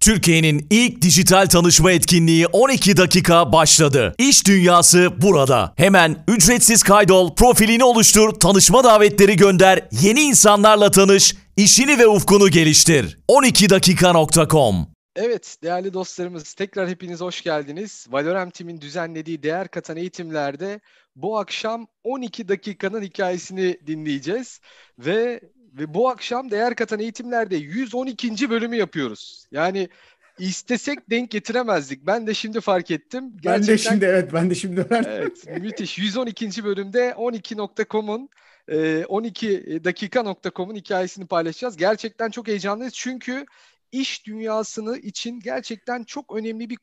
Türkiye'nin ilk dijital tanışma etkinliği 12 dakika başladı. İş dünyası burada. Hemen ücretsiz kaydol, profilini oluştur, tanışma davetleri gönder, yeni insanlarla tanış, işini ve ufkunu geliştir. 12dakika.com Evet değerli dostlarımız tekrar hepiniz hoş geldiniz. Valorem Team'in düzenlediği değer katan eğitimlerde bu akşam 12 dakikanın hikayesini dinleyeceğiz ve ve bu akşam değer katan eğitimlerde 112. bölümü yapıyoruz. Yani istesek denk getiremezdik. Ben de şimdi fark ettim. Gerçekten, ben de şimdi evet ben de şimdi öğrendim. Evet müthiş. 112. bölümde 12.com'un 12 dakika.com'un hikayesini paylaşacağız. Gerçekten çok heyecanlıyız çünkü iş dünyasını için gerçekten çok önemli bir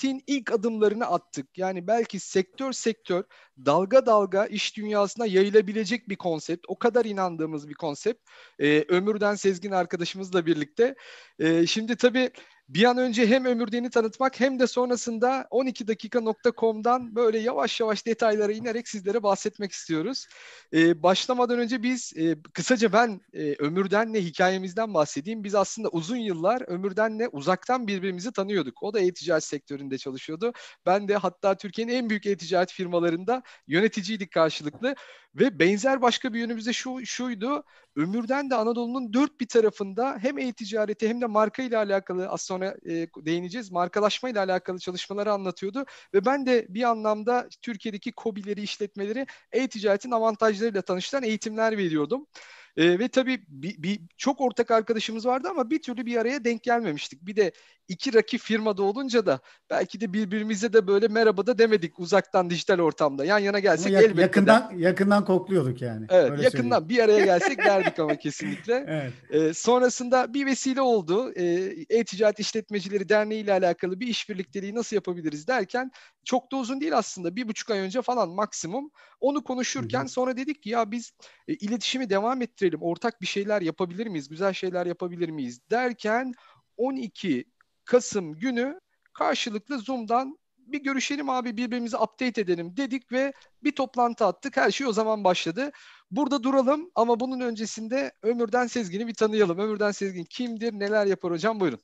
konseptin ilk adımlarını attık. Yani belki sektör sektör dalga dalga iş dünyasına yayılabilecek bir konsept. O kadar inandığımız bir konsept. Ee, Ömür'den Sezgin arkadaşımızla birlikte. Ee, şimdi tabii bir an önce hem Ömürden'i tanıtmak hem de sonrasında 12dakika.com'dan böyle yavaş yavaş detaylara inerek sizlere bahsetmek istiyoruz. Ee, başlamadan önce biz e, kısaca ben e, Ömürden'le hikayemizden bahsedeyim. Biz aslında uzun yıllar Ömürden'le uzaktan birbirimizi tanıyorduk. O da e-ticaret sektöründe çalışıyordu. Ben de hatta Türkiye'nin en büyük e-ticaret firmalarında yöneticiydik karşılıklı. Ve benzer başka bir yönümüz de şu, şuydu. Ömürden de Anadolu'nun dört bir tarafında hem e-ticareti hem de marka ile alakalı az sonra e, değineceğiz. Markalaşma ile alakalı çalışmaları anlatıyordu. Ve ben de bir anlamda Türkiye'deki kobileri, işletmeleri e-ticaretin avantajlarıyla tanıştıran eğitimler veriyordum. E, ve tabii bir, bir, çok ortak arkadaşımız vardı ama bir türlü bir araya denk gelmemiştik. Bir de iki rakip firmada olunca da belki de birbirimize de böyle merhaba da demedik uzaktan dijital ortamda. Yan yana gelsek yak, elbette yakından de. yakından kokluyorduk yani. Evet, Öyle yakından söyleyeyim. bir araya gelsek derdik ama kesinlikle. evet. Ee, sonrasında bir vesile oldu. Ee, E-Ticaret İşletmecileri Derneği ile alakalı bir işbirlikteliği nasıl yapabiliriz derken çok da uzun değil aslında. Bir buçuk ay önce falan maksimum. Onu konuşurken Hı-hı. sonra dedik ki ya biz e, iletişimi devam ettirelim. Ortak bir şeyler yapabilir miyiz? Güzel şeyler yapabilir miyiz? Derken 12 Kasım günü karşılıklı Zoom'dan bir görüşelim abi birbirimizi update edelim dedik ve bir toplantı attık. Her şey o zaman başladı. Burada duralım ama bunun öncesinde Ömürden Sezgin'i bir tanıyalım. Ömürden Sezgin kimdir, neler yapar hocam? Buyurun.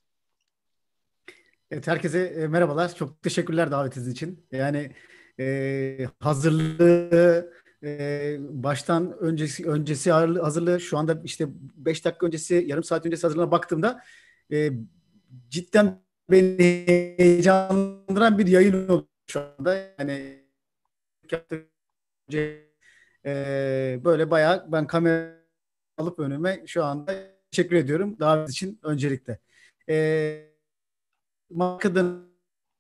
Evet, herkese e, merhabalar. Çok teşekkürler davetiniz için. Yani e, hazırlığı e, baştan öncesi öncesi hazırlığı şu anda işte 5 dakika öncesi yarım saat öncesi hazırlığına baktığımda e, cidden beni heyecanlandıran bir yayın oldu şu anda. Yani e, böyle bayağı ben kamera alıp önüme şu anda teşekkür ediyorum davet için öncelikle. E, markadan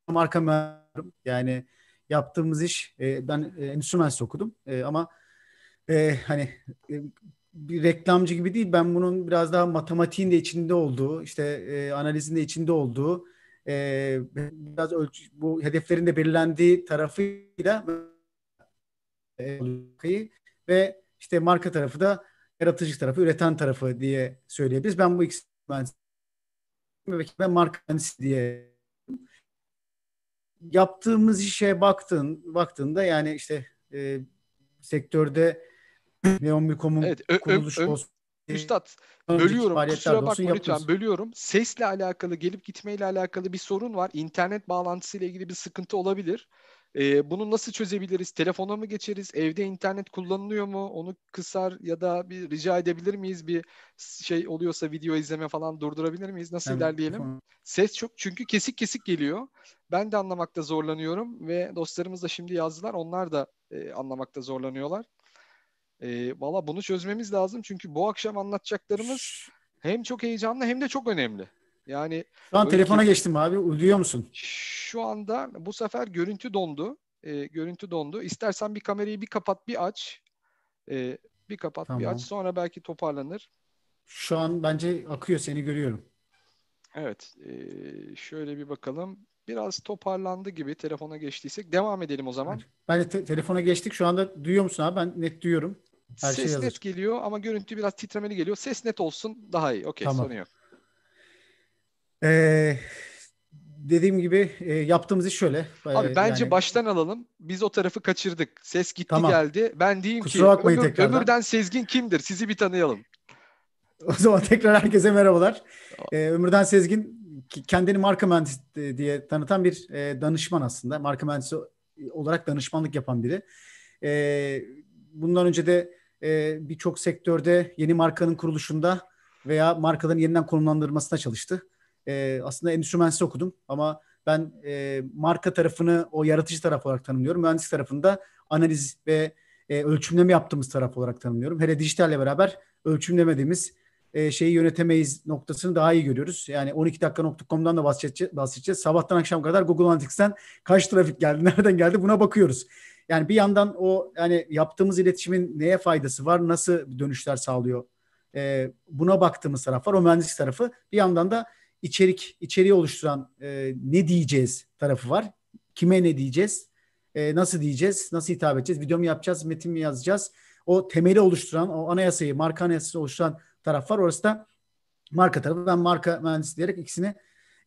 marka. Yani yaptığımız iş e, ben e, endüstri mühendisliği okudum e, ama e, hani e, bir reklamcı gibi değil. Ben bunun biraz daha matematiğin de içinde olduğu, işte e, analizin de içinde olduğu, e, biraz ölçü, bu hedeflerin de belirlendiği tarafıyla e, ve işte marka tarafı da yaratıcı tarafı, üreten tarafı diye söyleyebiliriz. Ben bu ikisi ben, ben marka diye yaptığımız işe baktın baktığında yani işte e, sektörde Neon.com'un evet, kuruluş ö, olsun. Üstad bölüyorum kusura bakma lütfen bölüyorum. Sesle alakalı gelip gitmeyle alakalı bir sorun var. İnternet bağlantısıyla ilgili bir sıkıntı olabilir. Ee, bunu nasıl çözebiliriz? Telefona mı geçeriz? Evde internet kullanılıyor mu? Onu kısar ya da bir rica edebilir miyiz? Bir şey oluyorsa video izleme falan durdurabilir miyiz? Nasıl evet, ilerleyelim? Tamam. Ses çok çünkü kesik kesik geliyor. Ben de anlamakta zorlanıyorum ve dostlarımız da şimdi yazdılar. Onlar da e, anlamakta zorlanıyorlar. E, Valla bunu çözmemiz lazım çünkü bu akşam anlatacaklarımız hem çok heyecanlı hem de çok önemli. Yani şu an telefona ki, geçtim abi. Uyuyor musun? Şu anda bu sefer görüntü dondu. E, görüntü dondu. İstersen bir kamerayı bir kapat bir aç. E, bir kapat tamam. bir aç. Sonra belki toparlanır. Şu an bence akıyor. Seni görüyorum. Evet. E, şöyle bir bakalım. Biraz toparlandı gibi telefona geçtiysek. Devam edelim o zaman. Ben te- telefona geçtik. Şu anda duyuyor musun abi? Ben net duyuyorum. Her Ses şey net geliyor ama görüntü biraz titremeli geliyor. Ses net olsun daha iyi. Okey tamam. sorun yok. Ee, dediğim gibi e, yaptığımız iş şöyle. Abi E, bence yani- baştan alalım. Biz o tarafı kaçırdık. Ses gitti Tamam. geldi. Ben diyeyim Kusura ki ömür, ömürden Sezgin kimdir? Sizi bir tanıyalım. O zaman tekrar herkese merhabalar. Ee, Ömürden Sezgin kendini marka mühendisi e, diye tanıtan bir e, danışman aslında. Marka mühendisi olarak danışmanlık yapan biri. E, bundan önce de e, birçok sektörde yeni markanın kuruluşunda veya markaların yeniden konumlandırmasına çalıştı. E, aslında endüstri mühendisi okudum ama ben e, marka tarafını o yaratıcı taraf olarak tanımlıyorum. Mühendislik tarafında analiz ve e, ölçümleme yaptığımız taraf olarak tanımlıyorum. Hele dijitalle beraber ölçümlemediğimiz e, şeyi yönetemeyiz noktasını daha iyi görüyoruz. Yani 12dakika.com'dan da bahsedeceğiz, bahsedeceğiz. Sabahtan akşam kadar Google Analytics'ten kaç trafik geldi, nereden geldi buna bakıyoruz. Yani bir yandan o yani yaptığımız iletişimin neye faydası var, nasıl dönüşler sağlıyor? E, buna baktığımız taraf var, o mühendislik tarafı. Bir yandan da içerik, içeriği oluşturan e, ne diyeceğiz tarafı var. Kime ne diyeceğiz? E, nasıl diyeceğiz? Nasıl hitap edeceğiz? Video mu yapacağız? Metin mi yazacağız? O temeli oluşturan, o anayasayı, marka anayasası oluşturan taraf var. Orası da marka tarafı. Ben marka mühendisi diyerek ikisini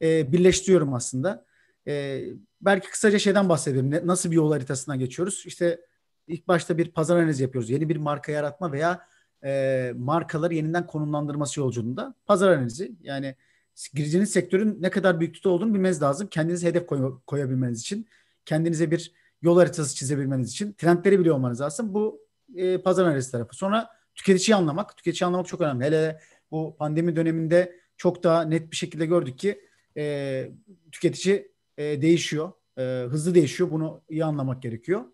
e, birleştiriyorum aslında. E, belki kısaca şeyden bahsedelim. Nasıl bir yol haritasından geçiyoruz? İşte ilk başta bir pazar analizi yapıyoruz. Yeni bir marka yaratma veya e, markaları yeniden konumlandırması yolculuğunda pazar analizi. Yani gireceğiniz sektörün ne kadar büyüklükte olduğunu bilmeniz lazım. Kendinize hedef koy- koyabilmeniz için, kendinize bir yol haritası çizebilmeniz için, trendleri biliyor olmanız lazım. Bu e, pazar analizi tarafı. Sonra tüketiciyi anlamak. Tüketiciyi anlamak çok önemli. Hele bu pandemi döneminde çok daha net bir şekilde gördük ki e, tüketici e, değişiyor. E, hızlı değişiyor. Bunu iyi anlamak gerekiyor.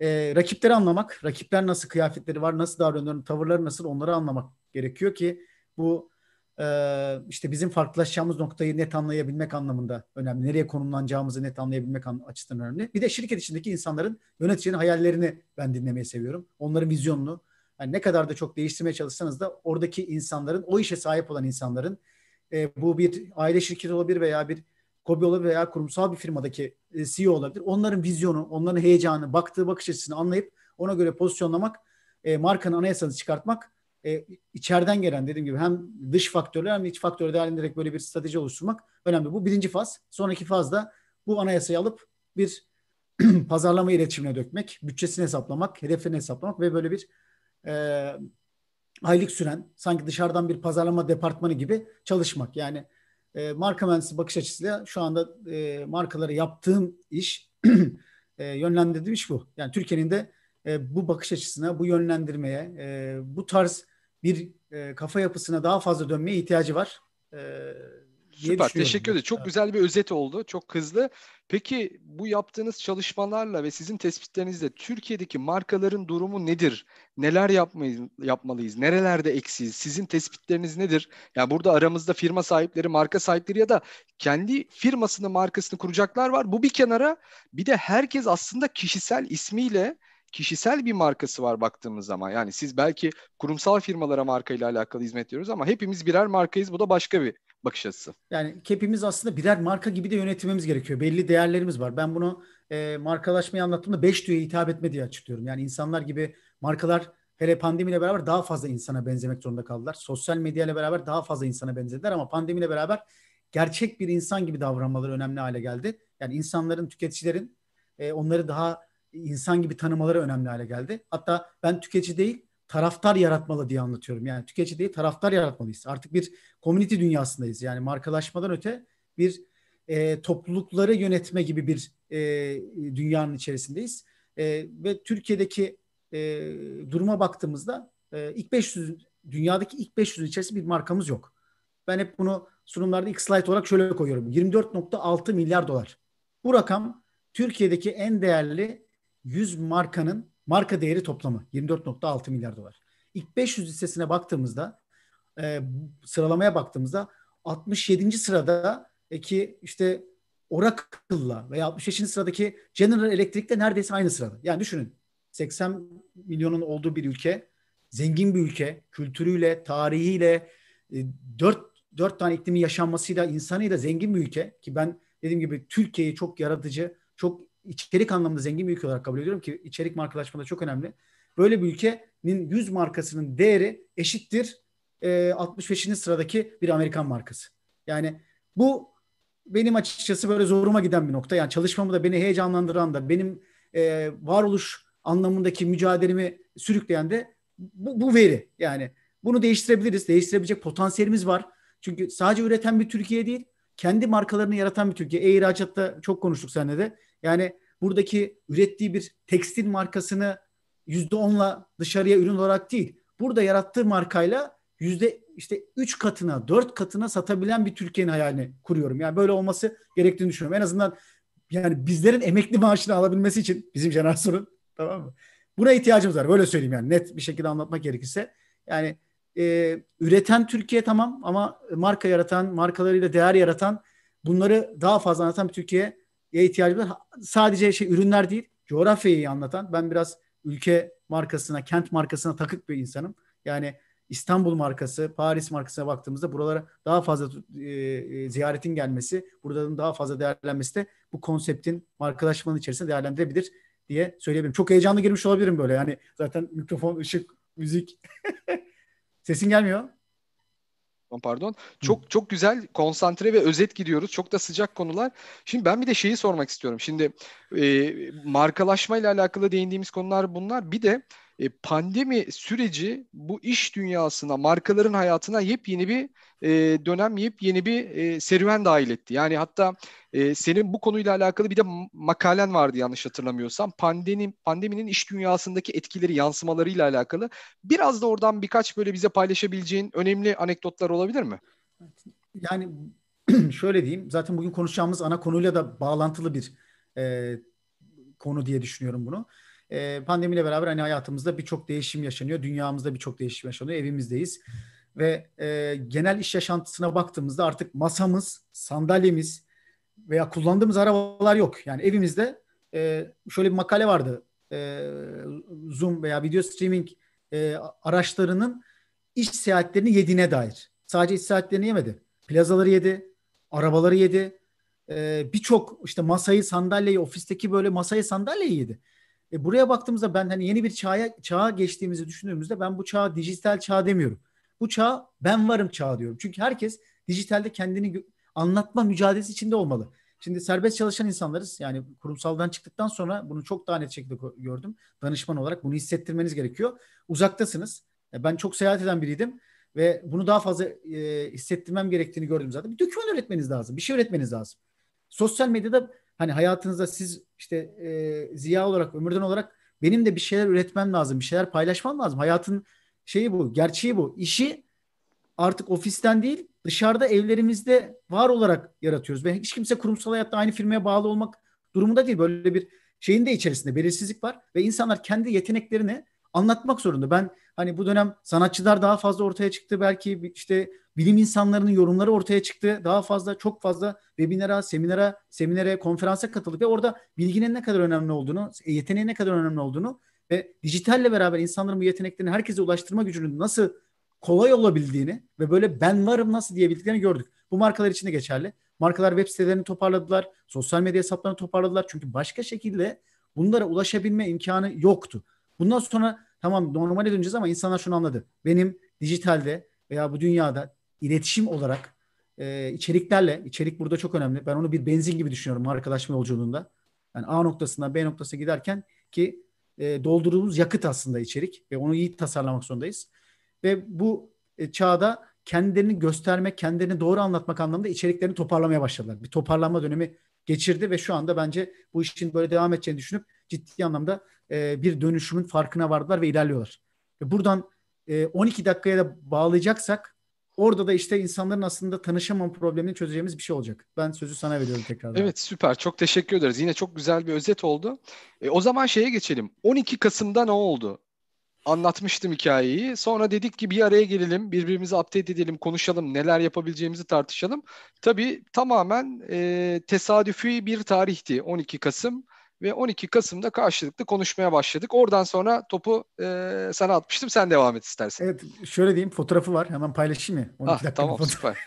E, rakipleri anlamak. Rakipler nasıl kıyafetleri var, nasıl davranıyor, tavırları nasıl onları anlamak gerekiyor ki bu işte bizim farklılaşacağımız noktayı net anlayabilmek anlamında önemli. Nereye konumlanacağımızı net anlayabilmek an- açısından önemli. Bir de şirket içindeki insanların yöneticinin hayallerini ben dinlemeyi seviyorum. Onların vizyonunu. Yani ne kadar da çok değiştirmeye çalışsanız da oradaki insanların, o işe sahip olan insanların e, bu bir aile şirketi olabilir veya bir KOBİ olabilir veya kurumsal bir firmadaki e, CEO olabilir. Onların vizyonu, onların heyecanı, baktığı bakış açısını anlayıp ona göre pozisyonlamak, e, markanın anayasasını çıkartmak, e, içeriden gelen dediğim gibi hem dış faktörler hem iç faktörler değerlendirerek böyle bir strateji oluşturmak önemli. Bu birinci faz. Sonraki fazda bu anayasayı alıp bir pazarlama iletişimine dökmek, bütçesini hesaplamak, hedeflerini hesaplamak ve böyle bir e, aylık süren sanki dışarıdan bir pazarlama departmanı gibi çalışmak. Yani e, marka mühendisi bakış açısıyla şu anda e, markalara yaptığım iş e, yönlendirdiğim iş bu. Yani Türkiye'nin de e, bu bakış açısına, bu yönlendirmeye, e, bu tarz bir e, kafa yapısına daha fazla dönmeye ihtiyacı var. E, Süper. Teşekkür ederim. Çok Evet. güzel bir özet oldu. Çok hızlı. Peki bu yaptığınız çalışmalarla ve sizin tespitlerinizle Türkiye'deki markaların durumu nedir? Neler yapmayız, yapmalıyız? Nerelerde eksiyiz? Sizin tespitleriniz nedir? Yani burada aramızda firma sahipleri, marka sahipleri ya da kendi firmasını, markasını kuracaklar var. Bu bir kenara. Bir de herkes aslında kişisel ismiyle kişisel bir markası var baktığımız zaman. Yani siz belki kurumsal firmalara markayla alakalı hizmet veriyoruz ama hepimiz birer markayız. Bu da başka bir bakış açısı. Yani hepimiz aslında birer marka gibi de yönetilmemiz gerekiyor. Belli değerlerimiz var. Ben bunu e, markalaşmayı anlattığımda beş duyuya hitap etme diye açıklıyorum. Yani insanlar gibi markalar hele pandemiyle beraber daha fazla insana benzemek zorunda kaldılar. Sosyal medyayla beraber daha fazla insana benzediler ama pandemiyle beraber gerçek bir insan gibi davranmaları önemli hale geldi. Yani insanların, tüketicilerin e, onları daha insan gibi tanımaları önemli hale geldi. Hatta ben tüketici değil taraftar yaratmalı diye anlatıyorum. Yani tüketici değil taraftar yaratmalıyız. Artık bir community dünyasındayız. Yani markalaşmadan öte bir e, toplulukları yönetme gibi bir e, dünyanın içerisindeyiz. E, ve Türkiye'deki e, duruma baktığımızda e, ilk 500 dünyadaki ilk 500 içerisinde bir markamız yok. Ben hep bunu sunumlarda ilk slide olarak şöyle koyuyorum. 24.6 milyar dolar. Bu rakam Türkiye'deki en değerli 100 markanın marka değeri toplamı 24.6 milyar dolar. İlk 500 listesine baktığımızda e, sıralamaya baktığımızda 67. sırada ki işte Oracle'la veya 65. sıradaki General Electric'le neredeyse aynı sırada. Yani düşünün 80 milyonun olduğu bir ülke, zengin bir ülke, kültürüyle, tarihiyle, e, 4 dört tane iklimin yaşanmasıyla, insanıyla zengin bir ülke ki ben dediğim gibi Türkiye'yi çok yaratıcı, çok içerik anlamında zengin bir ülke olarak kabul ediyorum ki içerik markalaşmada çok önemli. Böyle bir ülkenin 100 markasının değeri eşittir e, 65. sıradaki bir Amerikan markası. Yani bu benim açıkçası böyle zoruma giden bir nokta. Yani çalışmamı da beni heyecanlandıran da benim e, varoluş anlamındaki mücadelemi sürükleyen de bu, bu veri. Yani bunu değiştirebiliriz. Değiştirebilecek potansiyelimiz var. Çünkü sadece üreten bir Türkiye değil, kendi markalarını yaratan bir Türkiye. E-ihracatta çok konuştuk seninle de. Yani buradaki ürettiği bir tekstil markasını yüzde onla dışarıya ürün olarak değil, burada yarattığı markayla yüzde işte üç katına, dört katına satabilen bir Türkiye'nin hayalini kuruyorum. Yani böyle olması gerektiğini düşünüyorum. En azından yani bizlerin emekli maaşını alabilmesi için bizim jenerasyonun tamam mı? Buna ihtiyacımız var. Böyle söyleyeyim yani net bir şekilde anlatmak gerekirse. Yani e, üreten Türkiye tamam ama marka yaratan, markalarıyla değer yaratan, bunları daha fazla anlatan bir Türkiye'ye ihtiyacımız var. Sadece şey ürünler değil, coğrafyayı anlatan. Ben biraz ülke markasına, kent markasına takık bir insanım. Yani İstanbul markası, Paris markasına baktığımızda buralara daha fazla e, e, ziyaretin gelmesi, buradan daha fazla değerlenmesi de bu konseptin markalaşmanın içerisinde değerlendirebilir diye söyleyebilirim. Çok heyecanlı girmiş olabilirim böyle. Yani zaten mikrofon, ışık, müzik. Sesin gelmiyor. Pardon. Çok Hı. çok güzel konsantre ve özet gidiyoruz. Çok da sıcak konular. Şimdi ben bir de şeyi sormak istiyorum. Şimdi e, markalaşma ile alakalı değindiğimiz konular bunlar. Bir de e, pandemi süreci bu iş dünyasına, markaların hayatına yepyeni bir e, dönem, yepyeni bir e, serüven dahil etti. Yani hatta e, senin bu konuyla alakalı bir de makalen vardı yanlış hatırlamıyorsam. Pandemi, pandeminin iş dünyasındaki etkileri, yansımalarıyla alakalı. Biraz da oradan birkaç böyle bize paylaşabileceğin önemli anekdotlar olabilir mi? Yani şöyle diyeyim, zaten bugün konuşacağımız ana konuyla da bağlantılı bir e, konu diye düşünüyorum bunu e, pandemiyle beraber hani hayatımızda birçok değişim yaşanıyor. Dünyamızda birçok değişim yaşanıyor. Evimizdeyiz. Ve e, genel iş yaşantısına baktığımızda artık masamız, sandalyemiz veya kullandığımız arabalar yok. Yani evimizde e, şöyle bir makale vardı. E, Zoom veya video streaming e, araçlarının iş seyahatlerini yediğine dair. Sadece iş seyahatlerini yemedi. Plazaları yedi, arabaları yedi. E, Birçok işte masayı, sandalyeyi, ofisteki böyle masayı, sandalyeyi yedi. E, buraya baktığımızda ben hani yeni bir çağa, çağa geçtiğimizi düşündüğümüzde ben bu çağa dijital çağ demiyorum. Bu çağ ben varım çağı diyorum. Çünkü herkes dijitalde kendini anlatma mücadelesi içinde olmalı. Şimdi serbest çalışan insanlarız. Yani kurumsaldan çıktıktan sonra bunu çok daha net şekilde gördüm. Danışman olarak bunu hissettirmeniz gerekiyor. Uzaktasınız. E, ben çok seyahat eden biriydim ve bunu daha fazla e, hissettirmem gerektiğini gördüm zaten. Bir doküman üretmeniz lazım. Bir şey üretmeniz lazım. Sosyal medyada hani hayatınızda siz işte e, ziya olarak, ömürden olarak benim de bir şeyler üretmem lazım, bir şeyler paylaşmam lazım. Hayatın şeyi bu, gerçeği bu. İşi artık ofisten değil, dışarıda evlerimizde var olarak yaratıyoruz. Ve hiç kimse kurumsal hayatta aynı firmaya bağlı olmak durumunda değil. Böyle bir şeyin de içerisinde belirsizlik var ve insanlar kendi yeteneklerini anlatmak zorunda. Ben hani bu dönem sanatçılar daha fazla ortaya çıktı. Belki işte bilim insanlarının yorumları ortaya çıktı. Daha fazla çok fazla webinara, seminara, seminere, konferansa katıldık ve orada bilginin ne kadar önemli olduğunu, yeteneğin ne kadar önemli olduğunu ve dijitalle beraber insanların bu yeteneklerini herkese ulaştırma gücünün nasıl kolay olabildiğini ve böyle ben varım nasıl diyebildiklerini gördük. Bu markalar için de geçerli. Markalar web sitelerini toparladılar, sosyal medya hesaplarını toparladılar. Çünkü başka şekilde bunlara ulaşabilme imkanı yoktu. Bundan sonra tamam normale döneceğiz ama insanlar şunu anladı. Benim dijitalde veya bu dünyada iletişim olarak e, içeriklerle, içerik burada çok önemli. Ben onu bir benzin gibi düşünüyorum arkadaşma yolculuğunda. Yani A noktasından B noktasına giderken ki e, doldurduğumuz yakıt aslında içerik ve onu iyi tasarlamak zorundayız. Ve bu e, çağda kendilerini göstermek, kendilerini doğru anlatmak anlamında içeriklerini toparlamaya başladılar. Bir toparlanma dönemi geçirdi ve şu anda bence bu işin böyle devam edeceğini düşünüp ciddi anlamda e, bir dönüşümün farkına vardılar ve ilerliyorlar. Ve buradan e, 12 dakikaya da bağlayacaksak Orada da işte insanların aslında tanışamam problemini çözeceğimiz bir şey olacak. Ben sözü sana veriyorum tekrardan. Evet süper. Çok teşekkür ederiz. Yine çok güzel bir özet oldu. E, o zaman şeye geçelim. 12 Kasım'da ne oldu? Anlatmıştım hikayeyi. Sonra dedik ki bir araya gelelim, birbirimizi update edelim, konuşalım, neler yapabileceğimizi tartışalım. Tabii tamamen e, tesadüfi bir tarihti 12 Kasım ve 12 Kasım'da karşılıklı konuşmaya başladık. Oradan sonra topu e, sana atmıştım. Sen devam et istersen. Evet şöyle diyeyim fotoğrafı var. Hemen paylaşayım mı? 12 ah, tamam fotoğraf. süper.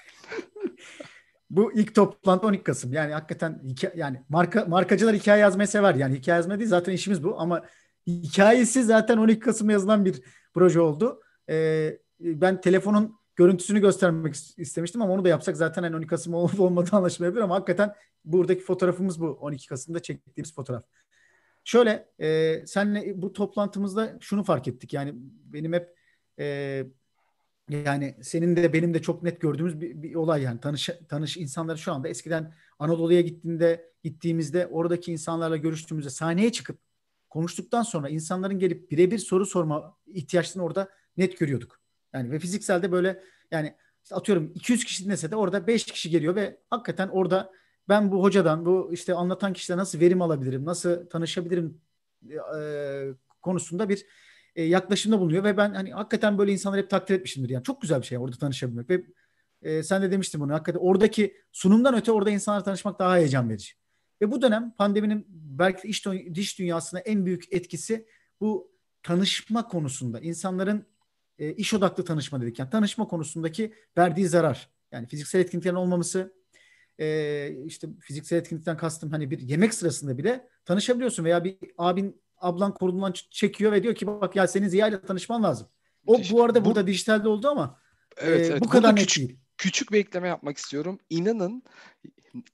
Bu ilk toplantı 12 Kasım. Yani hakikaten hikaye, yani marka markacılar hikaye yazmayı sever. Yani hikaye yazma değil zaten işimiz bu ama hikayesi zaten 12 Kasım yazılan bir proje oldu. Ee, ben telefonun görüntüsünü göstermek istemiştim ama onu da yapsak zaten hani 12 Kasım olup olmadığı anlaşılabilir ama hakikaten buradaki fotoğrafımız bu 12 Kasım'da çektiğimiz fotoğraf. Şöyle e, senle bu toplantımızda şunu fark ettik yani benim hep e, yani senin de benim de çok net gördüğümüz bir, bir olay yani tanış tanış insanları şu anda eskiden Anadolu'ya gittiğinde gittiğimizde oradaki insanlarla görüştüğümüzde sahneye çıkıp konuştuktan sonra insanların gelip birebir soru sorma ihtiyaçlarını orada net görüyorduk. Yani ve fizikselde böyle yani işte atıyorum 200 kişi dinlese de orada 5 kişi geliyor ve hakikaten orada ben bu hocadan bu işte anlatan kişiden nasıl verim alabilirim, nasıl tanışabilirim e, konusunda bir e, yaklaşımda bulunuyor ve ben hani hakikaten böyle insanları hep takdir etmişimdir. Yani çok güzel bir şey orada tanışabilmek ve e, sen de demiştin bunu. Hakikaten oradaki sunumdan öte orada insanlarla tanışmak daha heyecan verici. Ve bu dönem pandeminin belki de iş, diş dünyasına en büyük etkisi bu tanışma konusunda. insanların e, iş odaklı tanışma dedik. Yani tanışma konusundaki verdiği zarar. Yani fiziksel etkinliklerin olmaması, e, işte fiziksel etkinlikten kastım hani bir yemek sırasında bile tanışabiliyorsun veya bir abin ablan kolundan çekiyor ve diyor ki bak ya senin Ziya ile tanışman lazım. O bu arada bu, burada dijitalde oldu ama evet, e, evet. bu kadar net küçük, değil. Küçük bir ekleme yapmak istiyorum. İnanın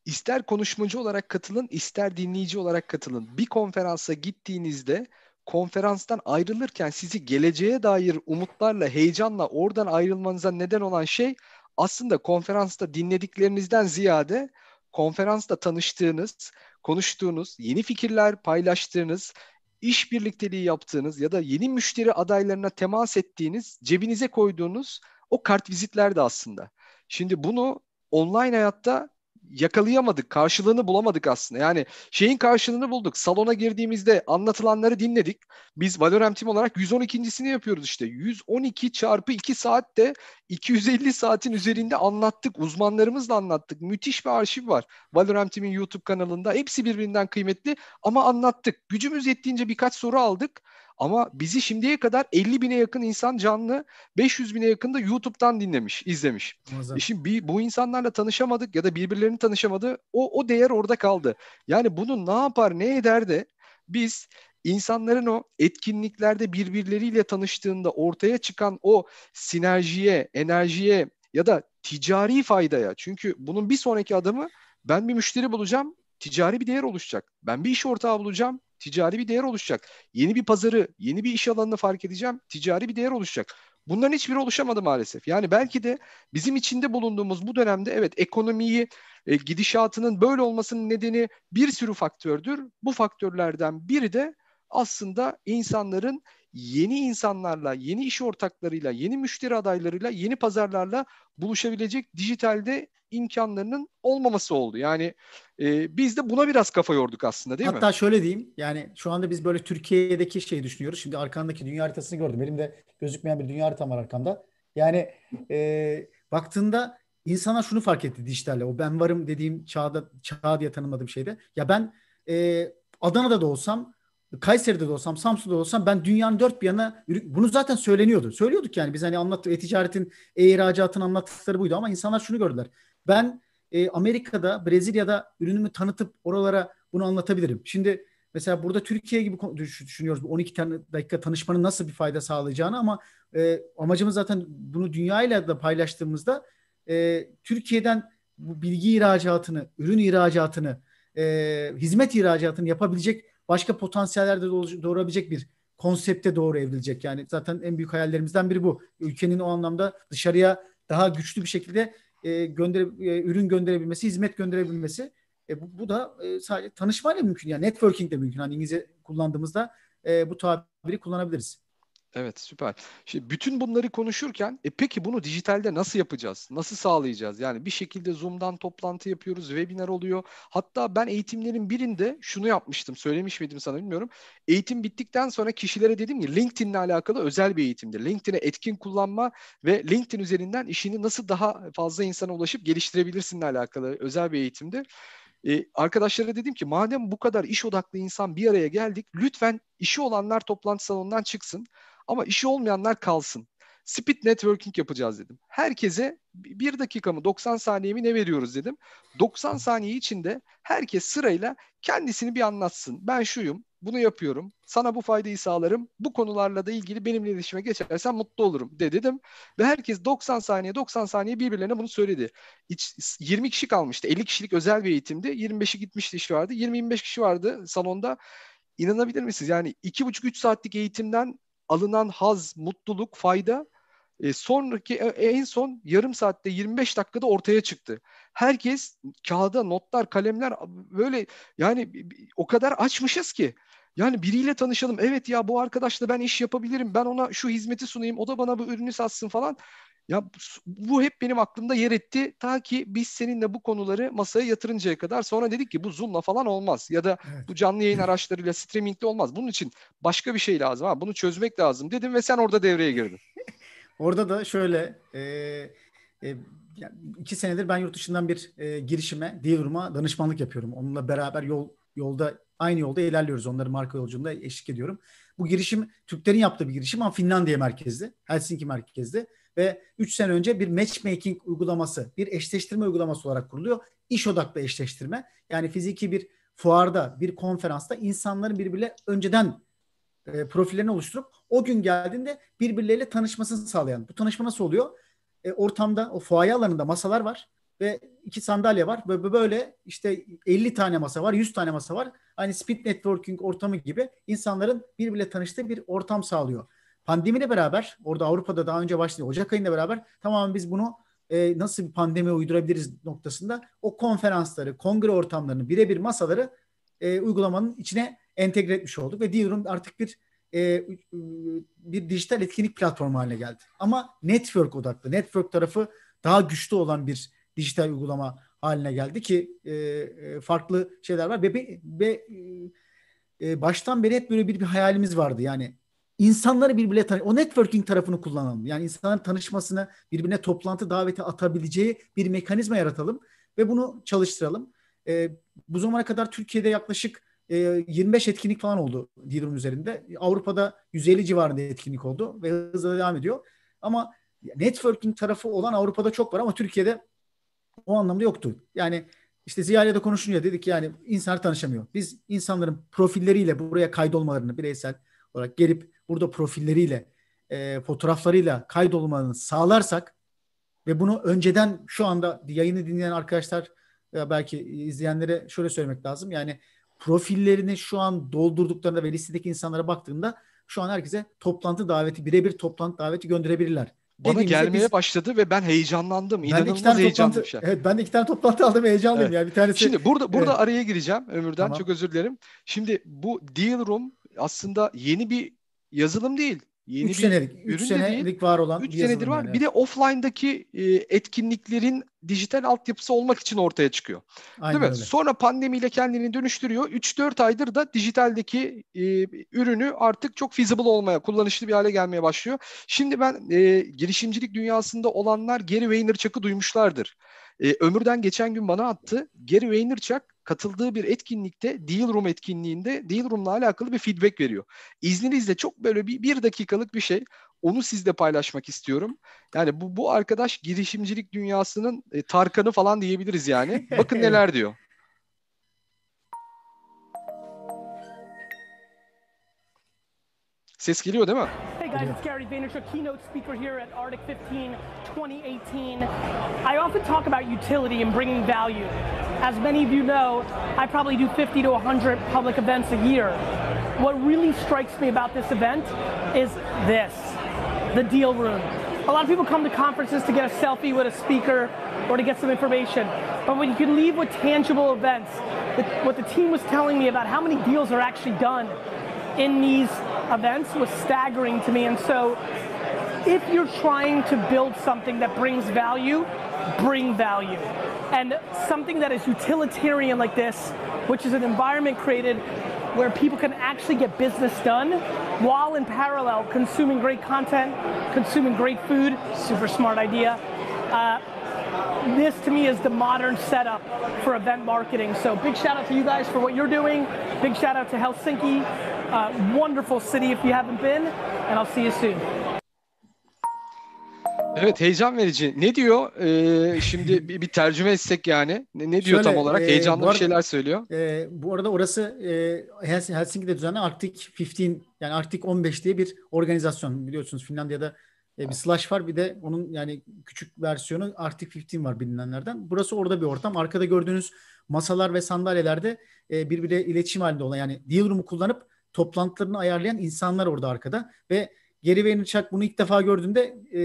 ister konuşmacı olarak katılın, ister dinleyici olarak katılın. Bir konferansa gittiğinizde konferanstan ayrılırken sizi geleceğe dair umutlarla, heyecanla oradan ayrılmanıza neden olan şey aslında konferansta dinlediklerinizden ziyade konferansta tanıştığınız, konuştuğunuz, yeni fikirler paylaştığınız, iş birlikteliği yaptığınız ya da yeni müşteri adaylarına temas ettiğiniz, cebinize koyduğunuz o kart vizitler aslında. Şimdi bunu online hayatta yakalayamadık, karşılığını bulamadık aslında. Yani şeyin karşılığını bulduk. Salona girdiğimizde anlatılanları dinledik. Biz Valorant Team olarak 112.sini yapıyoruz işte. 112 çarpı 2 saatte 250 saatin üzerinde anlattık. Uzmanlarımızla anlattık. Müthiş bir arşiv var. Valorant Team'in YouTube kanalında. Hepsi birbirinden kıymetli ama anlattık. Gücümüz yettiğince birkaç soru aldık. Ama bizi şimdiye kadar 50 bine yakın insan canlı, 500 bine yakın da YouTube'dan dinlemiş, izlemiş. E şimdi bir, bu insanlarla tanışamadık ya da birbirlerini tanışamadı. O, o değer orada kaldı. Yani bunu ne yapar, ne eder de biz insanların o etkinliklerde birbirleriyle tanıştığında ortaya çıkan o sinerjiye, enerjiye ya da ticari faydaya. Çünkü bunun bir sonraki adımı ben bir müşteri bulacağım, ticari bir değer oluşacak. Ben bir iş ortağı bulacağım, ticari bir değer oluşacak. Yeni bir pazarı, yeni bir iş alanını fark edeceğim, ticari bir değer oluşacak. Bunların hiçbiri oluşamadı maalesef. Yani belki de bizim içinde bulunduğumuz bu dönemde evet ekonomiyi, e, gidişatının böyle olmasının nedeni bir sürü faktördür. Bu faktörlerden biri de aslında insanların yeni insanlarla, yeni iş ortaklarıyla, yeni müşteri adaylarıyla, yeni pazarlarla buluşabilecek dijitalde imkanlarının olmaması oldu. Yani e, biz de buna biraz kafa yorduk aslında değil Hatta mi? Hatta şöyle diyeyim yani şu anda biz böyle Türkiye'deki şeyi düşünüyoruz. Şimdi arkandaki dünya haritasını gördüm. Benim de gözükmeyen bir dünya haritam var arkamda. Yani e, baktığında insana şunu fark etti dijitalle. O ben varım dediğim çağda çağ diye tanımladığım şeyde. Ya ben e, Adana'da da olsam Kayseri'de de olsam, Samsun'da da olsam ben dünyanın dört bir yanına bunu zaten söyleniyordu. Söylüyorduk yani biz hani anlattık e-ticaretin, e-ihracatın anlattıkları buydu ama insanlar şunu gördüler. Ben e, Amerika'da, Brezilya'da ürünümü tanıtıp oralara bunu anlatabilirim. Şimdi mesela burada Türkiye gibi düşünüyoruz bu 12 dakika tanışmanın nasıl bir fayda sağlayacağını ama e, amacımız zaten bunu dünyayla da paylaştığımızda e, Türkiye'den bu bilgi ihracatını, ürün ihracatını, e, hizmet ihracatını yapabilecek başka potansiyeller de doğurabilecek bir konsepte doğru evrilecek. Yani zaten en büyük hayallerimizden biri bu. Ülkenin o anlamda dışarıya daha güçlü bir şekilde e, göndere, e, ürün gönderebilmesi, hizmet gönderebilmesi. E, bu, bu da e, sadece tanışmayla mümkün. Yani networking de mümkün. Hani İngilizce kullandığımızda e, bu tabiri kullanabiliriz. Evet süper. Şimdi bütün bunları konuşurken e peki bunu dijitalde nasıl yapacağız? Nasıl sağlayacağız? Yani bir şekilde Zoom'dan toplantı yapıyoruz, webinar oluyor. Hatta ben eğitimlerin birinde şunu yapmıştım. Söylemiş miydim sana bilmiyorum. Eğitim bittikten sonra kişilere dedim ki LinkedIn'le alakalı özel bir eğitimdir. LinkedIn'e etkin kullanma ve LinkedIn üzerinden işini nasıl daha fazla insana ulaşıp geliştirebilirsinle alakalı özel bir eğitimdi. Ee, arkadaşlara dedim ki madem bu kadar iş odaklı insan bir araya geldik lütfen işi olanlar toplantı salonundan çıksın. Ama işi olmayanlar kalsın. Speed networking yapacağız dedim. Herkese bir dakika mı 90 saniye mi ne veriyoruz dedim. 90 saniye içinde herkes sırayla kendisini bir anlatsın. Ben şuyum, Bunu yapıyorum. Sana bu faydayı sağlarım. Bu konularla da ilgili benimle iletişime geçersen mutlu olurum de dedim. Ve herkes 90 saniye 90 saniye birbirlerine bunu söyledi. İç, 20 kişi kalmıştı. 50 kişilik özel bir eğitimdi. 25'i gitmişti işi vardı. 20-25 kişi vardı salonda. İnanabilir misiniz? Yani 2,5-3 saatlik eğitimden alınan haz, mutluluk, fayda e, sonraki e, en son yarım saatte 25 dakikada ortaya çıktı. Herkes kağıda notlar, kalemler böyle yani o kadar açmışız ki. Yani biriyle tanışalım. Evet ya bu arkadaşla ben iş yapabilirim. Ben ona şu hizmeti sunayım. O da bana bu ürünü satsın falan. Ya bu hep benim aklımda yer etti. Ta ki biz seninle bu konuları masaya yatırıncaya kadar. Sonra dedik ki bu Zoom'la falan olmaz. Ya da evet. bu canlı yayın araçlarıyla streaming'le olmaz. Bunun için başka bir şey lazım. Ha, bunu çözmek lazım dedim ve sen orada devreye girdin. Orada da şöyle e, e, yani iki senedir ben yurt dışından bir e, girişime, Dealer'ıma danışmanlık yapıyorum. Onunla beraber yol yolda aynı yolda ilerliyoruz. Onların marka yolculuğunda eşlik ediyorum. Bu girişim Türklerin yaptığı bir girişim ama Finlandiya merkezli, Helsinki merkezli ve 3 sene önce bir matchmaking uygulaması, bir eşleştirme uygulaması olarak kuruluyor. İş odaklı eşleştirme. Yani fiziki bir fuarda, bir konferansta insanların birbirle önceden e, profillerini oluşturup o gün geldiğinde birbirleriyle tanışmasını sağlayan. Bu tanışma nasıl oluyor? E, ortamda o fuaye alanında masalar var ve iki sandalye var. Böyle, böyle işte 50 tane masa var, 100 tane masa var. Aynı speed networking ortamı gibi insanların birbirle tanıştığı bir ortam sağlıyor. Pandemiyle beraber orada Avrupa'da daha önce başladı. Ocak ayında beraber tamamen biz bunu e, nasıl bir pandemi uydurabiliriz noktasında o konferansları, kongre ortamlarını, birebir masaları e, uygulamanın içine entegre etmiş olduk ve Dealroom artık bir e, bir dijital etkinlik platformu haline geldi. Ama network odaklı, network tarafı daha güçlü olan bir dijital uygulama haline geldi ki e, e farklı şeyler var ve, ve e, baştan beri hep böyle bir, bir hayalimiz vardı. Yani insanları birbirine tanı o networking tarafını kullanalım. Yani insanların tanışmasını, birbirine toplantı daveti atabileceği bir mekanizma yaratalım ve bunu çalıştıralım. E, bu zamana kadar Türkiye'de yaklaşık e, 25 etkinlik falan oldu Dealer'ın üzerinde. Avrupa'da 150 civarında etkinlik oldu ve hızla devam ediyor. Ama networking tarafı olan Avrupa'da çok var ama Türkiye'de o anlamda yoktu. Yani işte Ziya ile de konuşunca dedik yani insanlar tanışamıyor. Biz insanların profilleriyle buraya kaydolmalarını bireysel olarak gelip burada profilleriyle e, fotoğraflarıyla kaydolmalarını sağlarsak ve bunu önceden şu anda yayını dinleyen arkadaşlar veya belki izleyenlere şöyle söylemek lazım. Yani profillerini şu an doldurduklarında ve listedeki insanlara baktığında şu an herkese toplantı daveti, birebir toplantı daveti gönderebilirler. Bana gelmeye biz, başladı ve ben heyecanlandım. Ben İnanılmaz iki tane heyecanlı bir şey. Evet ben de iki tane toplantı aldım heyecanlıyım evet. yani bir tanesi. Şimdi burada burada evet. araya gireceğim Ömür'den tamam. çok özür dilerim. Şimdi bu Deal Room aslında yeni bir yazılım değil. Yeni 3 senelik, 3 senelik değil. var olan 3 senedir var. Yani. Bir de offline'daki e, etkinliklerin dijital altyapısı olmak için ortaya çıkıyor. Aynen Değil mi? Öyle. Sonra pandemiyle kendini dönüştürüyor. 3-4 aydır da dijitaldeki e, ürünü artık çok feasible olmaya, kullanışlı bir hale gelmeye başlıyor. Şimdi ben e, girişimcilik dünyasında olanlar Gary Vaynerchuk'u duymuşlardır. E, Ömür'den geçen gün bana attı. Gary Vaynerchuk katıldığı bir etkinlikte Deal Room etkinliğinde Deal Room'la alakalı bir feedback veriyor. İzninizle çok böyle bir, bir dakikalık bir şey. Onu sizle paylaşmak istiyorum. Yani bu, bu arkadaş girişimcilik dünyasının e, Tarkan'ı falan diyebiliriz yani. Bakın neler diyor. Ses geliyor değil mi? Guys, it's Gary Vaynerchuk, keynote speaker here at Arctic 15 2018. I often talk about utility and bringing value. As many of you know, I probably do 50 to 100 public events a year. What really strikes me about this event is this, the deal room. A lot of people come to conferences to get a selfie with a speaker or to get some information. But when you can leave with tangible events, what the team was telling me about how many deals are actually done in these events was staggering to me. And so if you're trying to build something that brings value, bring value. And something that is utilitarian like this, which is an environment created where people can actually get business done while in parallel consuming great content, consuming great food, super smart idea. Uh, this to me is the modern setup for event marketing. So big shout out to you guys for what you're doing. Big shout out to Helsinki. Uh, wonderful city if you haven't been, and I'll see you soon. Evet heyecan verici. Ne diyor? Ee, şimdi bir, bir tercüme etsek yani. Ne, ne diyor Şöyle, tam olarak? e, Heyecanlı bu bir arada- şeyler söylüyor. Ee, bu arada orası e, Hels- Helsinki'de düzenlenen Arctic 15 yani Arctic 15 diye bir organizasyon biliyorsunuz Finlandiya'da e, bir slash var bir de onun yani küçük versiyonu Arctic 15 var bilinenlerden. Burası orada bir ortam. Arkada gördüğünüz masalar ve sandalyelerde e, birbiriyle iletişim halinde olan yani deal room'u kullanıp toplantılarını ayarlayan insanlar orada arkada ve Gary Vaynerchuk bunu ilk defa gördüğünde e,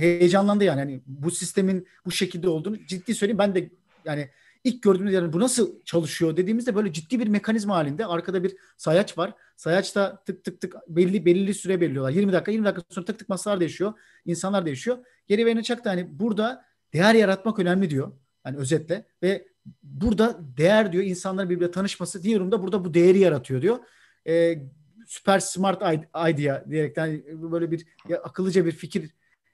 heyecanlandı yani. yani bu sistemin bu şekilde olduğunu ciddi söyleyeyim ben de yani ilk gördüğümüz yani bu nasıl çalışıyor dediğimizde böyle ciddi bir mekanizma halinde arkada bir sayaç var. Sayaçta tık tık tık belli belirli süre belirliyorlar. 20 dakika 20 dakika sonra tık tık masalar değişiyor. insanlar değişiyor. Geri Vaynerchuk da hani burada değer yaratmak önemli diyor. Yani özetle ve burada değer diyor insanların birbirine tanışması diyorum da burada bu değeri yaratıyor diyor. Ee, süper smart idea diyerekten böyle bir akıllıca bir fikir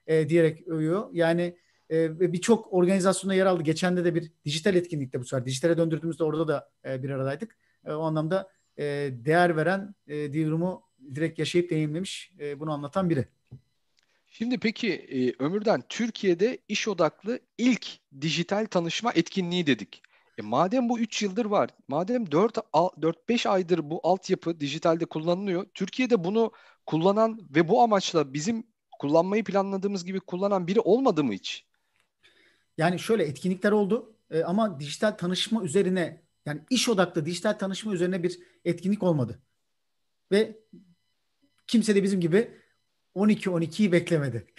e, diyerek övüyor. Yani ve birçok organizasyonda yer aldı. Geçen de bir dijital etkinlikte bu sefer. Dijitale döndürdüğümüzde orada da e, bir aradaydık. E, o anlamda e, değer veren e, Divrim'u direkt yaşayıp deneyimlemiş. E, bunu anlatan biri. Şimdi peki e, Ömür'den Türkiye'de iş odaklı ilk dijital tanışma etkinliği dedik. E, madem bu 3 yıldır var, madem 4-5 aydır bu altyapı dijitalde kullanılıyor, Türkiye'de bunu kullanan ve bu amaçla bizim kullanmayı planladığımız gibi kullanan biri olmadı mı hiç? Yani şöyle etkinlikler oldu e, ama dijital tanışma üzerine yani iş odaklı dijital tanışma üzerine bir etkinlik olmadı. Ve kimse de bizim gibi 12-12'yi beklemedi.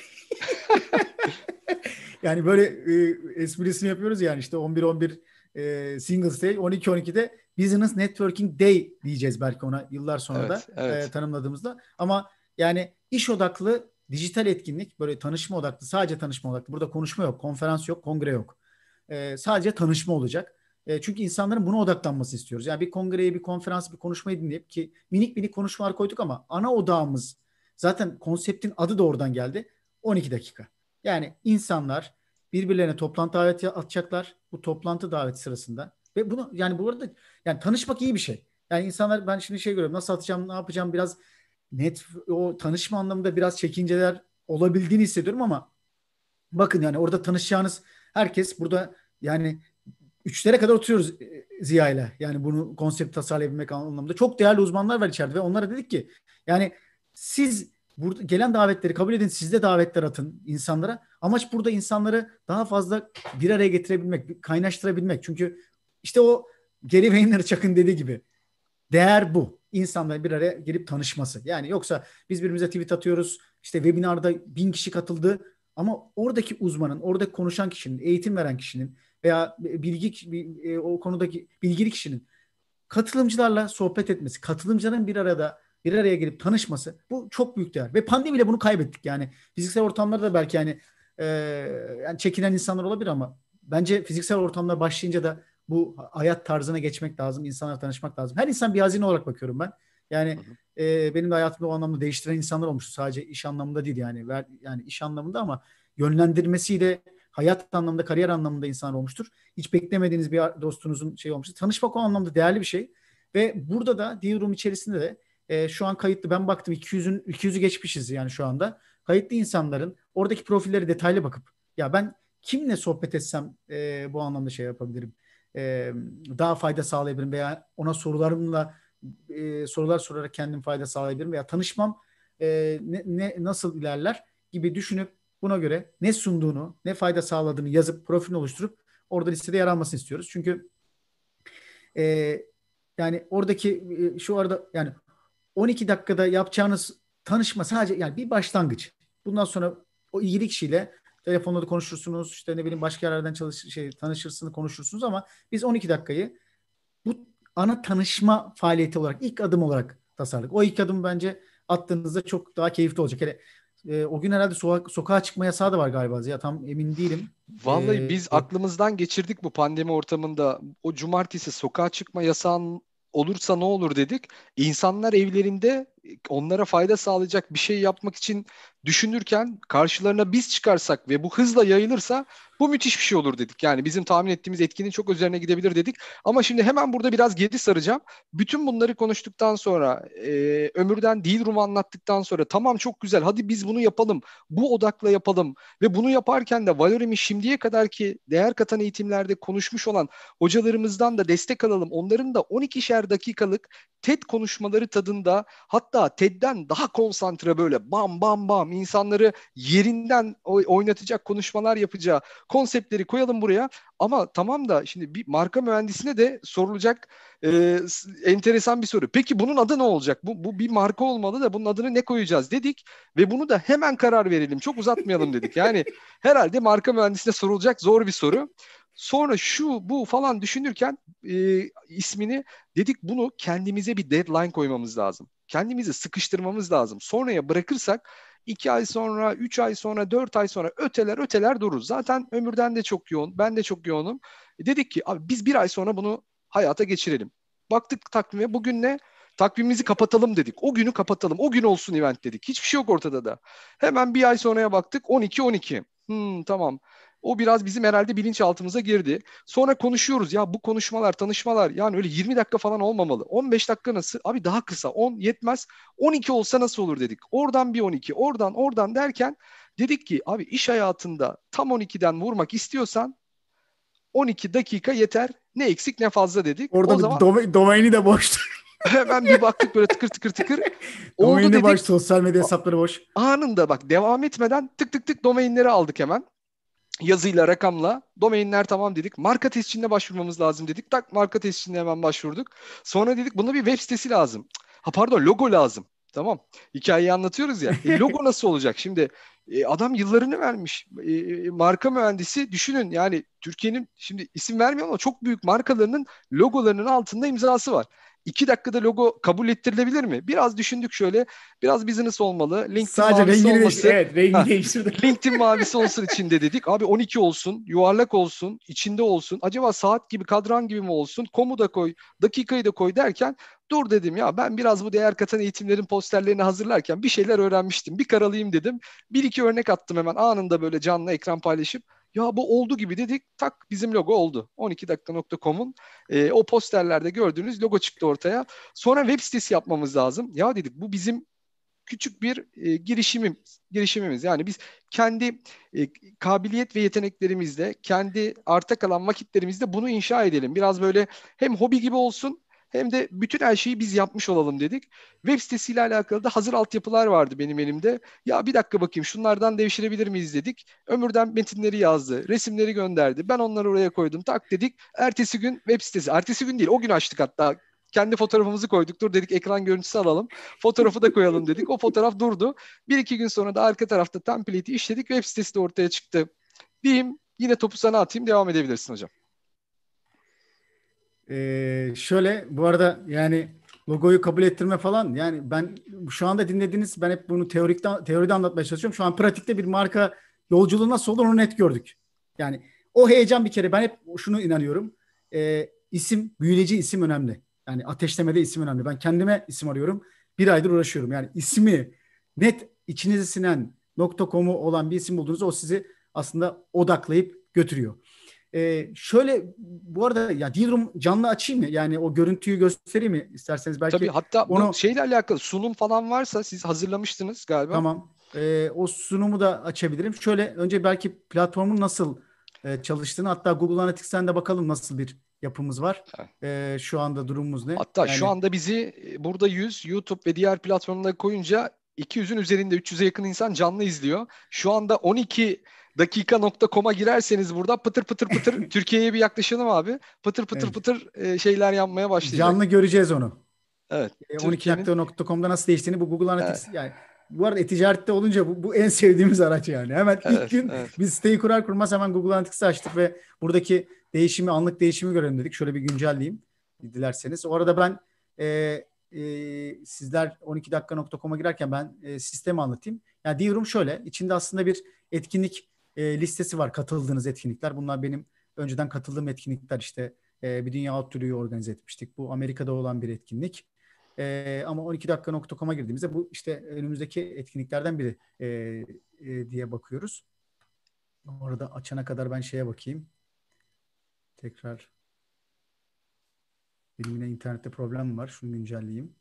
yani böyle e, esprisini yapıyoruz yani işte 11-11 e, Singles Day 12-12'de Business Networking Day diyeceğiz belki ona yıllar sonra da Evet, evet. e, tanımladığımızda. Ama yani iş odaklı dijital etkinlik böyle tanışma odaklı sadece tanışma odaklı. Burada konuşma yok, konferans yok, kongre yok. E, sadece tanışma olacak. E, çünkü insanların buna odaklanması istiyoruz. Yani bir kongreyi, bir konferans, bir konuşmayı dinleyip ki minik minik konuşmalar koyduk ama ana odağımız zaten konseptin adı da oradan geldi. 12 dakika. Yani insanlar birbirlerine toplantı daveti atacaklar bu toplantı daveti sırasında ve bunu yani bu arada yani tanışmak iyi bir şey. Yani insanlar ben şimdi şey görüyorum nasıl atacağım ne yapacağım biraz net o tanışma anlamında biraz çekinceler olabildiğini hissediyorum ama bakın yani orada tanışacağınız herkes burada yani üçlere kadar oturuyoruz e, Ziya ile. Yani bunu konsept tasarlayabilmek anlamında. Çok değerli uzmanlar var içeride ve onlara dedik ki yani siz burada gelen davetleri kabul edin. Siz de davetler atın insanlara. Amaç burada insanları daha fazla bir araya getirebilmek, kaynaştırabilmek. Çünkü işte o Gary Vaynerchuk'un dediği gibi değer bu. İnsanların bir araya gelip tanışması. Yani yoksa biz birbirimize tweet atıyoruz. İşte webinarda bin kişi katıldı. Ama oradaki uzmanın, orada konuşan kişinin, eğitim veren kişinin veya bilgi e, o konudaki bilgili kişinin katılımcılarla sohbet etmesi, katılımcıların bir arada bir araya gelip tanışması bu çok büyük değer. Ve pandemiyle bunu kaybettik yani. Fiziksel ortamlarda da belki yani, e, yani çekinen insanlar olabilir ama bence fiziksel ortamlar başlayınca da bu hayat tarzına geçmek lazım. insanlarla tanışmak lazım. Her insan bir hazine olarak bakıyorum ben. Yani e, benim de hayatımda o anlamda değiştiren insanlar olmuştu. Sadece iş anlamında değil yani. Ver, yani iş anlamında ama yönlendirmesiyle hayat anlamında, kariyer anlamında insanlar olmuştur. Hiç beklemediğiniz bir dostunuzun şey olmuştur. Tanışmak o anlamda değerli bir şey. Ve burada da Deal Room içerisinde de e, şu an kayıtlı. Ben baktım 200'ün 200'ü geçmişiz yani şu anda. Kayıtlı insanların oradaki profilleri detaylı bakıp ya ben kimle sohbet etsem e, bu anlamda şey yapabilirim. E, daha fayda sağlayabilirim veya ona sorularımla e, sorular sorarak kendim fayda sağlayabilirim veya tanışmam e, ne, ne nasıl ilerler gibi düşünüp buna göre ne sunduğunu, ne fayda sağladığını yazıp profil oluşturup orada listede yer almasını istiyoruz. Çünkü e, yani oradaki e, şu arada yani 12 dakikada yapacağınız tanışma sadece yani bir başlangıç. Bundan sonra o ilgili kişiyle telefonda da konuşursunuz. işte ne bileyim başka yerlerden çalış şey tanışırsınız, konuşursunuz ama biz 12 dakikayı bu ana tanışma faaliyeti olarak ilk adım olarak tasarladık. O ilk adım bence attığınızda çok daha keyifli olacak. Hele e, o gün herhalde soğa- sokağa çıkma yasağı da var galiba. Ya tam emin değilim. Vallahi Ee, biz aklımızdan geçirdik bu pandemi ortamında. O cumartesi sokağa çıkma yasağın olursa ne olur dedik. İnsanlar evlerinde onlara fayda sağlayacak bir şey yapmak için düşünürken karşılarına biz çıkarsak ve bu hızla yayılırsa bu müthiş bir şey olur dedik. Yani bizim tahmin ettiğimiz etkinin çok üzerine gidebilir dedik. Ama şimdi hemen burada biraz geri saracağım. Bütün bunları konuştuktan sonra e, Ömür'den değil Rum'u anlattıktan sonra tamam çok güzel hadi biz bunu yapalım. Bu odakla yapalım. Ve bunu yaparken de Valorem'in şimdiye kadar ki değer katan eğitimlerde konuşmuş olan hocalarımızdan da destek alalım. Onların da 12'şer dakikalık TED konuşmaları tadında hatta TED'den daha konsantre böyle bam bam bam insanları yerinden oynatacak konuşmalar yapacağı konseptleri koyalım buraya. Ama tamam da şimdi bir marka mühendisine de sorulacak e, enteresan bir soru. Peki bunun adı ne olacak? Bu, bu bir marka olmalı da bunun adını ne koyacağız dedik ve bunu da hemen karar verelim. Çok uzatmayalım dedik. Yani herhalde marka mühendisine sorulacak zor bir soru. Sonra şu bu falan düşünürken e, ismini dedik bunu kendimize bir deadline koymamız lazım. Kendimizi sıkıştırmamız lazım. Sonraya bırakırsak iki ay sonra, üç ay sonra, dört ay sonra öteler öteler dururuz. Zaten ömürden de çok yoğun, ben de çok yoğunum. E dedik ki abi biz bir ay sonra bunu hayata geçirelim. Baktık takvime bugün ne? Takvimimizi kapatalım dedik. O günü kapatalım. O gün olsun event dedik. Hiçbir şey yok ortada da. Hemen bir ay sonraya baktık. 12-12. Hmm, tamam. O biraz bizim herhalde bilinçaltımıza girdi. Sonra konuşuyoruz ya bu konuşmalar, tanışmalar yani öyle 20 dakika falan olmamalı. 15 dakika nasıl? Abi daha kısa. 10 yetmez. 12 olsa nasıl olur dedik. Oradan bir 12, oradan oradan derken dedik ki abi iş hayatında tam 12'den vurmak istiyorsan 12 dakika yeter. Ne eksik ne fazla dedik. Orada o zaman dom- domaini de boştu. Hemen bir baktık böyle tıkır tıkır tıkır. Oldu domaini dedik. boş, sosyal medya hesapları boş. Anında bak devam etmeden tık tık tık domainleri aldık hemen yazıyla, rakamla domainler tamam dedik. Marka tescilline başvurmamız lazım dedik. Tak marka tescilline hemen başvurduk. Sonra dedik buna bir web sitesi lazım. Ha pardon logo lazım. Tamam. Hikayeyi anlatıyoruz ya. E, logo nasıl olacak? Şimdi e, adam yıllarını vermiş. E, e marka mühendisi düşünün yani Türkiye'nin şimdi isim vermiyorum ama çok büyük markalarının logolarının altında imzası var. İki dakikada logo kabul ettirilebilir mi? Biraz düşündük şöyle. Biraz business olmalı. LinkedIn Sadece mavisi rengini olması. Evet, rengi değiştirdik. LinkedIn mavisi olsun içinde dedik. Abi 12 olsun, yuvarlak olsun, içinde olsun. Acaba saat gibi, kadran gibi mi olsun? Komu da koy, dakikayı da koy derken dur dedim ya ben biraz bu değer katan eğitimlerin posterlerini hazırlarken bir şeyler öğrenmiştim. Bir karalayayım dedim. Bir iki örnek attım hemen anında böyle canlı ekran paylaşıp ya bu oldu gibi dedik. Tak bizim logo oldu. 12dakika.com'un e, o posterlerde gördüğünüz logo çıktı ortaya. Sonra web sitesi yapmamız lazım. Ya dedik bu bizim küçük bir e, girişimim, girişimimiz. Yani biz kendi e, kabiliyet ve yeteneklerimizle, kendi arta kalan vakitlerimizde bunu inşa edelim. Biraz böyle hem hobi gibi olsun hem de bütün her şeyi biz yapmış olalım dedik. Web sitesiyle alakalı da hazır altyapılar vardı benim elimde. Ya bir dakika bakayım şunlardan devşirebilir miyiz dedik. Ömürden metinleri yazdı, resimleri gönderdi. Ben onları oraya koydum. Tak dedik. Ertesi gün web sitesi. Ertesi gün değil o gün açtık hatta kendi fotoğrafımızı koyduk. Dur dedik ekran görüntüsü alalım. Fotoğrafı da koyalım dedik. O fotoğraf durdu. Bir iki gün sonra da arka tarafta template'i işledik. Web sitesi de ortaya çıktı. Diyeyim yine topu sana atayım devam edebilirsin hocam. Ee, şöyle bu arada yani logoyu kabul ettirme falan yani ben şu anda dinlediğiniz ben hep bunu teorikte teoride anlatmaya çalışıyorum. Şu an pratikte bir marka yolculuğu nasıl olur onu net gördük. Yani o heyecan bir kere ben hep şunu inanıyorum. Ee, isim büyüleyici isim önemli. Yani ateşlemede isim önemli. Ben kendime isim arıyorum. Bir aydır uğraşıyorum. Yani ismi net içinize sinen .com'u olan bir isim bulduğunuzda o sizi aslında odaklayıp götürüyor. Ee, şöyle bu arada ya Dealroom canlı açayım mı? Yani o görüntüyü göstereyim mi isterseniz belki. Tabii hatta onu... bu şeyle alakalı sunum falan varsa siz hazırlamıştınız galiba. Tamam. Ee, o sunumu da açabilirim. Şöyle önce belki platformun nasıl e, çalıştığını hatta Google Analytics'ten de bakalım nasıl bir yapımız var. Ee, şu anda durumumuz ne? Hatta yani... şu anda bizi e, burada 100 YouTube ve diğer platformlara koyunca 200'ün üzerinde 300'e yakın insan canlı izliyor. Şu anda 12 dakika.com'a girerseniz burada pıtır pıtır pıtır Türkiye'ye bir yaklaşalım abi. Pıtır pıtır evet. pıtır e, şeyler yapmaya başlayacak. Canlı göreceğiz onu. Evet. E, 12dakika.com'da nasıl değiştiğini bu Google Analytics evet. yani bu arada e-ticarette olunca bu, bu en sevdiğimiz araç yani. Hemen evet, ilk gün evet. biz siteyi kurar kurmaz hemen Google Analytics'i açtık ve buradaki değişimi, anlık değişimi görelim dedik. Şöyle bir güncelleyeyim dilerseniz. O arada ben e, e, sizler 12dakika.com'a girerken ben e, sistemi anlatayım. Yani diyorum şöyle, içinde aslında bir etkinlik e, listesi var katıldığınız etkinlikler. Bunlar benim önceden katıldığım etkinlikler işte e, bir dünya outdoor'u organize etmiştik. Bu Amerika'da olan bir etkinlik. E, ama 12dakika.com'a girdiğimizde bu işte önümüzdeki etkinliklerden biri e, e, diye bakıyoruz. Orada açana kadar ben şeye bakayım. Tekrar benim yine internette problem var. Şunu güncelleyeyim.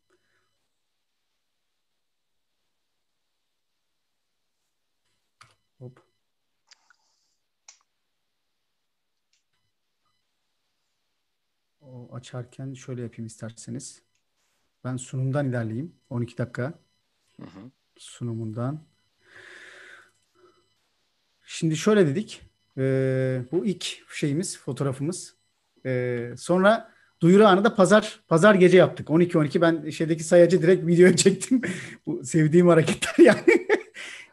O açarken şöyle yapayım isterseniz. Ben sunumdan ilerleyeyim. 12 dakika. Hı hı. Sunumundan. Şimdi şöyle dedik. E, bu ilk şeyimiz, fotoğrafımız. E, sonra duyuru anı da pazar pazar gece yaptık. 12-12 ben şeydeki sayacı direkt videoya çektim. bu sevdiğim hareketler yani.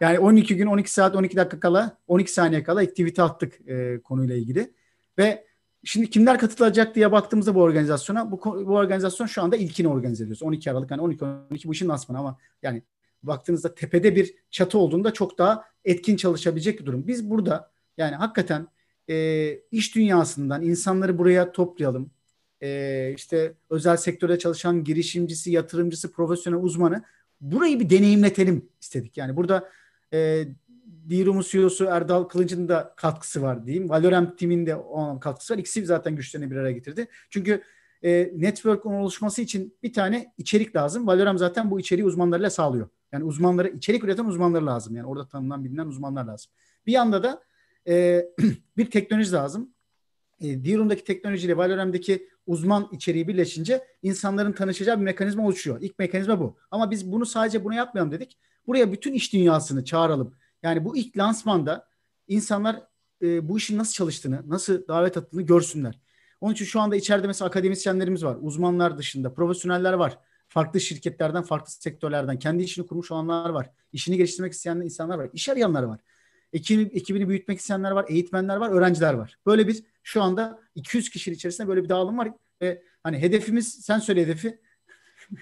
yani 12 gün 12 saat 12 dakika kala 12 saniye kala aktivite attık e, konuyla ilgili. Ve şimdi kimler katılacak diye baktığımızda bu organizasyona bu, bu organizasyon şu anda ilkini organize ediyoruz. 12 Aralık yani 12 12 bu işin lansmanı ama yani baktığınızda tepede bir çatı olduğunda çok daha etkin çalışabilecek bir durum. Biz burada yani hakikaten e, iş dünyasından insanları buraya toplayalım. E, işte özel sektörde çalışan girişimcisi, yatırımcısı, profesyonel uzmanı burayı bir deneyimletelim istedik. Yani burada e, Dirumu CEO'su Erdal Kılıç'ın da katkısı var diyeyim. Valorem Team'in de o katkısı var. İkisi zaten güçlerini bir araya getirdi. Çünkü e, network'un oluşması için bir tane içerik lazım. Valorem zaten bu içeriği uzmanlarıyla sağlıyor. Yani uzmanları, içerik üreten uzmanları lazım. Yani orada tanınan, bilinen uzmanlar lazım. Bir yanda da e, bir teknoloji lazım. E, Dirum'daki teknolojiyle Valorem'deki uzman içeriği birleşince insanların tanışacağı bir mekanizma oluşuyor. İlk mekanizma bu. Ama biz bunu sadece bunu yapmayalım dedik. Buraya bütün iş dünyasını çağıralım. Yani bu ilk lansmanda insanlar e, bu işin nasıl çalıştığını, nasıl davet attığını görsünler. Onun için şu anda içeride mesela akademisyenlerimiz var. Uzmanlar dışında profesyoneller var. Farklı şirketlerden, farklı sektörlerden kendi işini kurmuş olanlar var. İşini geliştirmek isteyen insanlar var. İş arayanlar var. Ekibini, ekibini büyütmek isteyenler var, eğitmenler var, öğrenciler var. Böyle bir şu anda 200 kişinin içerisinde böyle bir dağılım var ve hani hedefimiz sen söyle hedefi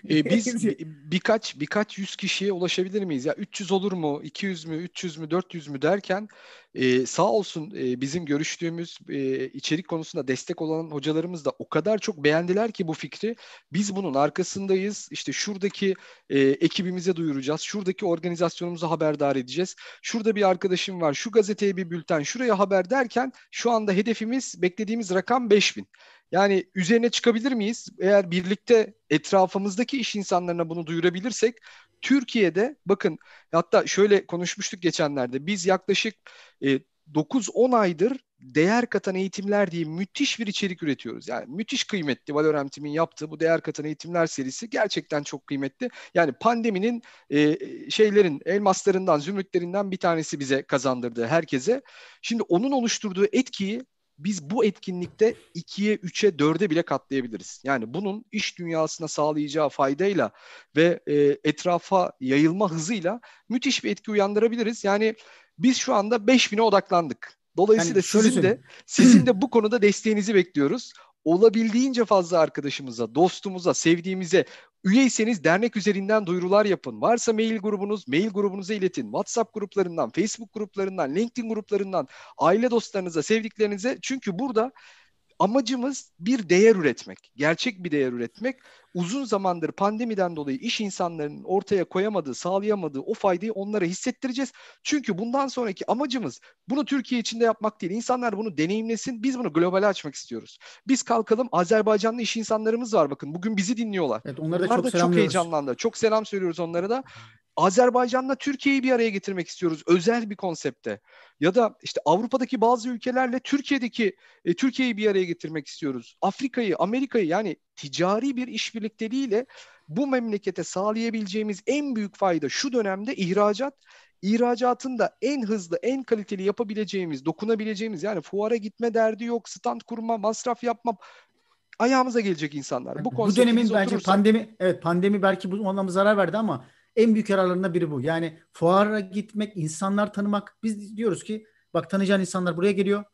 e, biz birkaç birkaç yüz kişiye ulaşabilir miyiz? Ya 300 olur mu? 200 mü? 300 mü? 400 mü derken e, sağ olsun e, bizim görüştüğümüz e, içerik konusunda destek olan hocalarımız da o kadar çok beğendiler ki bu fikri. Biz bunun arkasındayız. İşte şuradaki e, ekibimize duyuracağız. Şuradaki organizasyonumuza haberdar edeceğiz. Şurada bir arkadaşım var. Şu gazeteye bir bülten. Şuraya haber derken şu anda hedefimiz beklediğimiz rakam 5000. Yani üzerine çıkabilir miyiz? Eğer birlikte etrafımızdaki iş insanlarına bunu duyurabilirsek Türkiye'de bakın hatta şöyle konuşmuştuk geçenlerde biz yaklaşık e, 9-10 aydır değer katan eğitimler diye müthiş bir içerik üretiyoruz. Yani müthiş kıymetli Valorem Team'in yaptığı bu değer katan eğitimler serisi gerçekten çok kıymetli. Yani pandeminin e, şeylerin elmaslarından, zümrütlerinden bir tanesi bize kazandırdı herkese. Şimdi onun oluşturduğu etkiyi biz bu etkinlikte 2'ye, 3'e, 4'e bile katlayabiliriz. Yani bunun iş dünyasına sağlayacağı faydayla ve e, etrafa yayılma hızıyla müthiş bir etki uyandırabiliriz. Yani biz şu anda 5000'e odaklandık. Dolayısıyla yani sizin de sizin de bu konuda desteğinizi bekliyoruz olabildiğince fazla arkadaşımıza, dostumuza, sevdiğimize üyeyseniz dernek üzerinden duyurular yapın. Varsa mail grubunuz, mail grubunuza iletin. WhatsApp gruplarından, Facebook gruplarından, LinkedIn gruplarından, aile dostlarınıza, sevdiklerinize. Çünkü burada amacımız bir değer üretmek, gerçek bir değer üretmek. Uzun zamandır pandemiden dolayı iş insanlarının ortaya koyamadığı, sağlayamadığı o faydayı onlara hissettireceğiz. Çünkü bundan sonraki amacımız bunu Türkiye içinde yapmak değil. İnsanlar bunu deneyimlesin, biz bunu globale açmak istiyoruz. Biz kalkalım, Azerbaycanlı iş insanlarımız var bakın. Bugün bizi dinliyorlar. Evet, onlara da Onlar çok da çok heyecanlandı. Çok selam söylüyoruz onlara da. Azerbaycan'la Türkiye'yi bir araya getirmek istiyoruz özel bir konsepte. Ya da işte Avrupa'daki bazı ülkelerle Türkiye'deki e, Türkiye'yi bir araya getirmek istiyoruz. Afrika'yı, Amerika'yı yani ticari bir işbirlikleriyle bu memlekete sağlayabileceğimiz en büyük fayda şu dönemde ihracat. İhracatın da en hızlı, en kaliteli yapabileceğimiz, dokunabileceğimiz yani fuara gitme derdi yok, stand kurma, masraf yapma ayağımıza gelecek insanlar. Bu, bu dönemin bence oturursak... pandemi evet pandemi belki bu anlamda zarar verdi ama en büyük yararlarından biri bu. Yani fuara gitmek, insanlar tanımak. Biz diyoruz ki bak tanıyacağın insanlar buraya geliyor.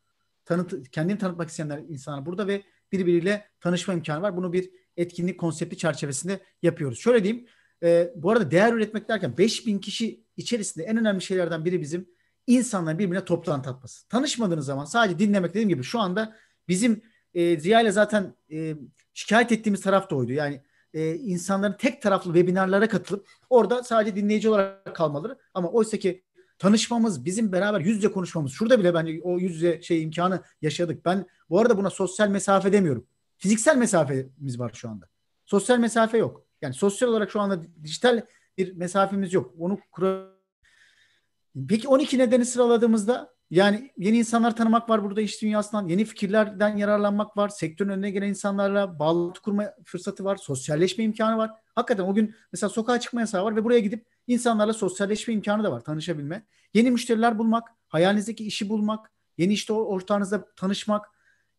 Tanıt, kendini tanıtmak isteyenler insanlar burada ve birbiriyle tanışma imkanı var. Bunu bir etkinlik konsepti çerçevesinde yapıyoruz. Şöyle diyeyim. E, bu arada değer üretmek derken 5000 kişi içerisinde en önemli şeylerden biri bizim insanların birbirine toplantı atması. Tanışmadığınız zaman sadece dinlemek dediğim gibi şu anda bizim e, Ziya ile zaten e, şikayet ettiğimiz taraf da oydu. Yani e, insanların tek taraflı webinarlara katılıp orada sadece dinleyici olarak kalmaları ama oysa ki tanışmamız, bizim beraber yüz yüze konuşmamız. Şurada bile bence o yüz yüze şey imkanı yaşadık. Ben bu arada buna sosyal mesafe demiyorum. Fiziksel mesafemiz var şu anda. Sosyal mesafe yok. Yani sosyal olarak şu anda dijital bir mesafemiz yok. Onu kura... Peki 12 nedeni sıraladığımızda yani yeni insanlar tanımak var burada iş dünyasından, yeni fikirlerden yararlanmak var, sektörün önüne gelen insanlarla bağlantı kurma fırsatı var, sosyalleşme imkanı var. Hakikaten o gün mesela sokağa çıkma yasağı var ve buraya gidip insanlarla sosyalleşme imkanı da var, tanışabilme. Yeni müşteriler bulmak, hayalinizdeki işi bulmak, yeni işte ortağınızla tanışmak,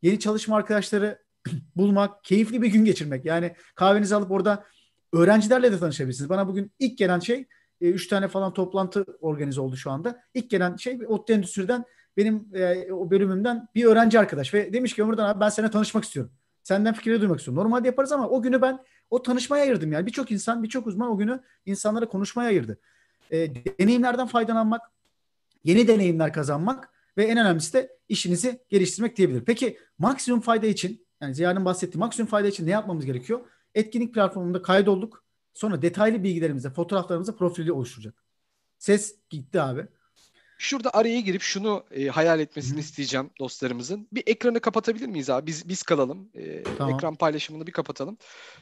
yeni çalışma arkadaşları bulmak, keyifli bir gün geçirmek. Yani kahvenizi alıp orada öğrencilerle de tanışabilirsiniz. Bana bugün ilk gelen şey e, üç tane falan toplantı organize oldu şu anda. İlk gelen şey ODTÜ Endüstri'den benim e, o bölümümden bir öğrenci arkadaş ve demiş ki Ömürden abi ben seninle tanışmak istiyorum. Senden fikirleri duymak istiyorum. Normalde yaparız ama o günü ben o tanışmaya ayırdım yani. Birçok insan, birçok uzman o günü insanlara konuşmaya ayırdı. E, deneyimlerden faydalanmak, yeni deneyimler kazanmak ve en önemlisi de işinizi geliştirmek diyebilir. Peki maksimum fayda için yani Ziya'nın bahsettiği maksimum fayda için ne yapmamız gerekiyor? Etkinlik platformunda kaydolduk. Sonra detaylı bilgilerimize, fotoğraflarımıza profili oluşturacak. Ses gitti abi. Şurada araya girip şunu e, hayal etmesini Hı. isteyeceğim dostlarımızın. Bir ekranı kapatabilir miyiz abi? Biz biz kalalım. E, tamam. Ekran paylaşımını bir kapatalım.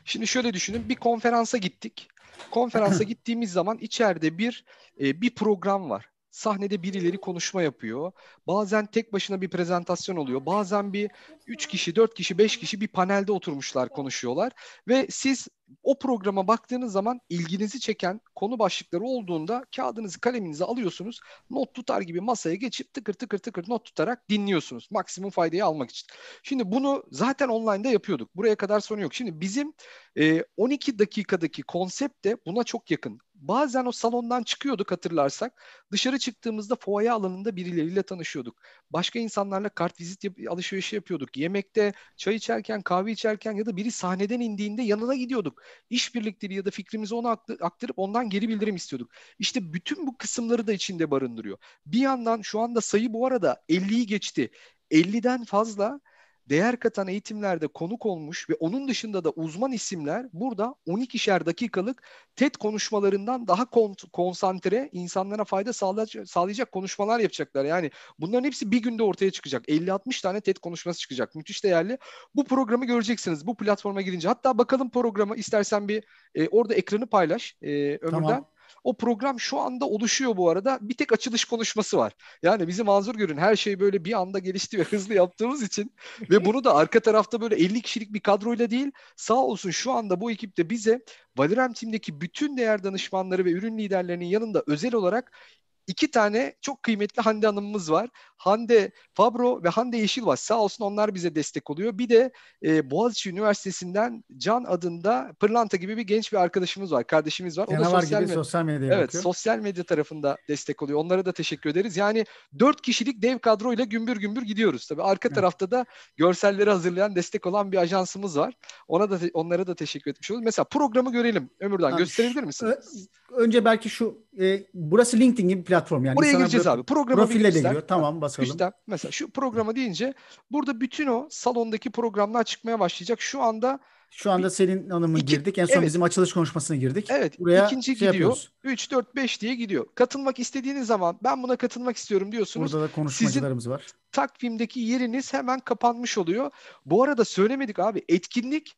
Şimdi şöyle düşünün. Bir konferansa gittik. Konferansa gittiğimiz zaman içeride bir e, bir program var sahnede birileri konuşma yapıyor. Bazen tek başına bir prezentasyon oluyor. Bazen bir üç kişi, dört kişi, beş kişi bir panelde oturmuşlar, konuşuyorlar. Ve siz o programa baktığınız zaman ilginizi çeken konu başlıkları olduğunda kağıdınızı kaleminizi alıyorsunuz. Not tutar gibi masaya geçip tıkır tıkır tıkır not tutarak dinliyorsunuz. Maksimum faydayı almak için. Şimdi bunu zaten online'da yapıyorduk. Buraya kadar sorun yok. Şimdi bizim e, 12 dakikadaki konsept de buna çok yakın bazen o salondan çıkıyorduk hatırlarsak. Dışarı çıktığımızda foaya alanında birileriyle tanışıyorduk. Başka insanlarla kart vizit yap- alışverişi yapıyorduk. Yemekte, çay içerken, kahve içerken ya da biri sahneden indiğinde yanına gidiyorduk. İşbirlikleri ya da fikrimizi ona aktarıp ondan geri bildirim istiyorduk. İşte bütün bu kısımları da içinde barındırıyor. Bir yandan şu anda sayı bu arada 50'yi geçti. 50'den fazla değer katan eğitimlerde konuk olmuş ve onun dışında da uzman isimler burada 12'şer dakikalık TED konuşmalarından daha kon- konsantre insanlara fayda sağlayacak, sağlayacak konuşmalar yapacaklar. Yani bunların hepsi bir günde ortaya çıkacak. 50-60 tane TED konuşması çıkacak. Müthiş değerli. Bu programı göreceksiniz bu platforma girince. Hatta bakalım programı istersen bir e, orada ekranı paylaş e, Ömür'den. Tamam. O program şu anda oluşuyor bu arada. Bir tek açılış konuşması var. Yani bizi mazur görün. Her şey böyle bir anda gelişti ve hızlı yaptığımız için ve bunu da arka tarafta böyle 50 kişilik bir kadroyla değil sağ olsun şu anda bu ekipte bize Valorem Team'deki bütün değer danışmanları ve ürün liderlerinin yanında özel olarak iki tane çok kıymetli Hande Hanım'ımız var. Hande Fabro ve Hande Yeşilbaş sağ olsun onlar bize destek oluyor. Bir de e, Boğaziçi Üniversitesi'nden Can adında Pırlanta gibi bir genç bir arkadaşımız var, kardeşimiz var. O da sosyal, gibi sosyal medya Evet, bakıyor. sosyal medya tarafında destek oluyor. Onlara da teşekkür ederiz. Yani dört kişilik dev kadroyla gümbür gümbür gidiyoruz. Tabii arka evet. tarafta da görselleri hazırlayan, destek olan bir ajansımız var. Ona da onlara da teşekkür etmiş oluruz. Mesela programı görelim Ömürden. Abi, gösterebilir misin? Önce belki şu e, burası LinkedIn gibi platform yani. Buraya gireceğiz abi. Programa profille de giriyor. Tamam basalım. Üstten, mesela şu programa deyince burada bütün o salondaki programlar çıkmaya başlayacak. Şu anda şu anda Selin Hanım'ın iki, girdik. En son evet. bizim açılış konuşmasına girdik. Evet. Buraya ikinci şey gidiyor. 3, 4, 5 diye gidiyor. Katılmak istediğiniz zaman ben buna katılmak istiyorum diyorsunuz. Burada da konuşmacılarımız Sizin var. takvimdeki yeriniz hemen kapanmış oluyor. Bu arada söylemedik abi. Etkinlik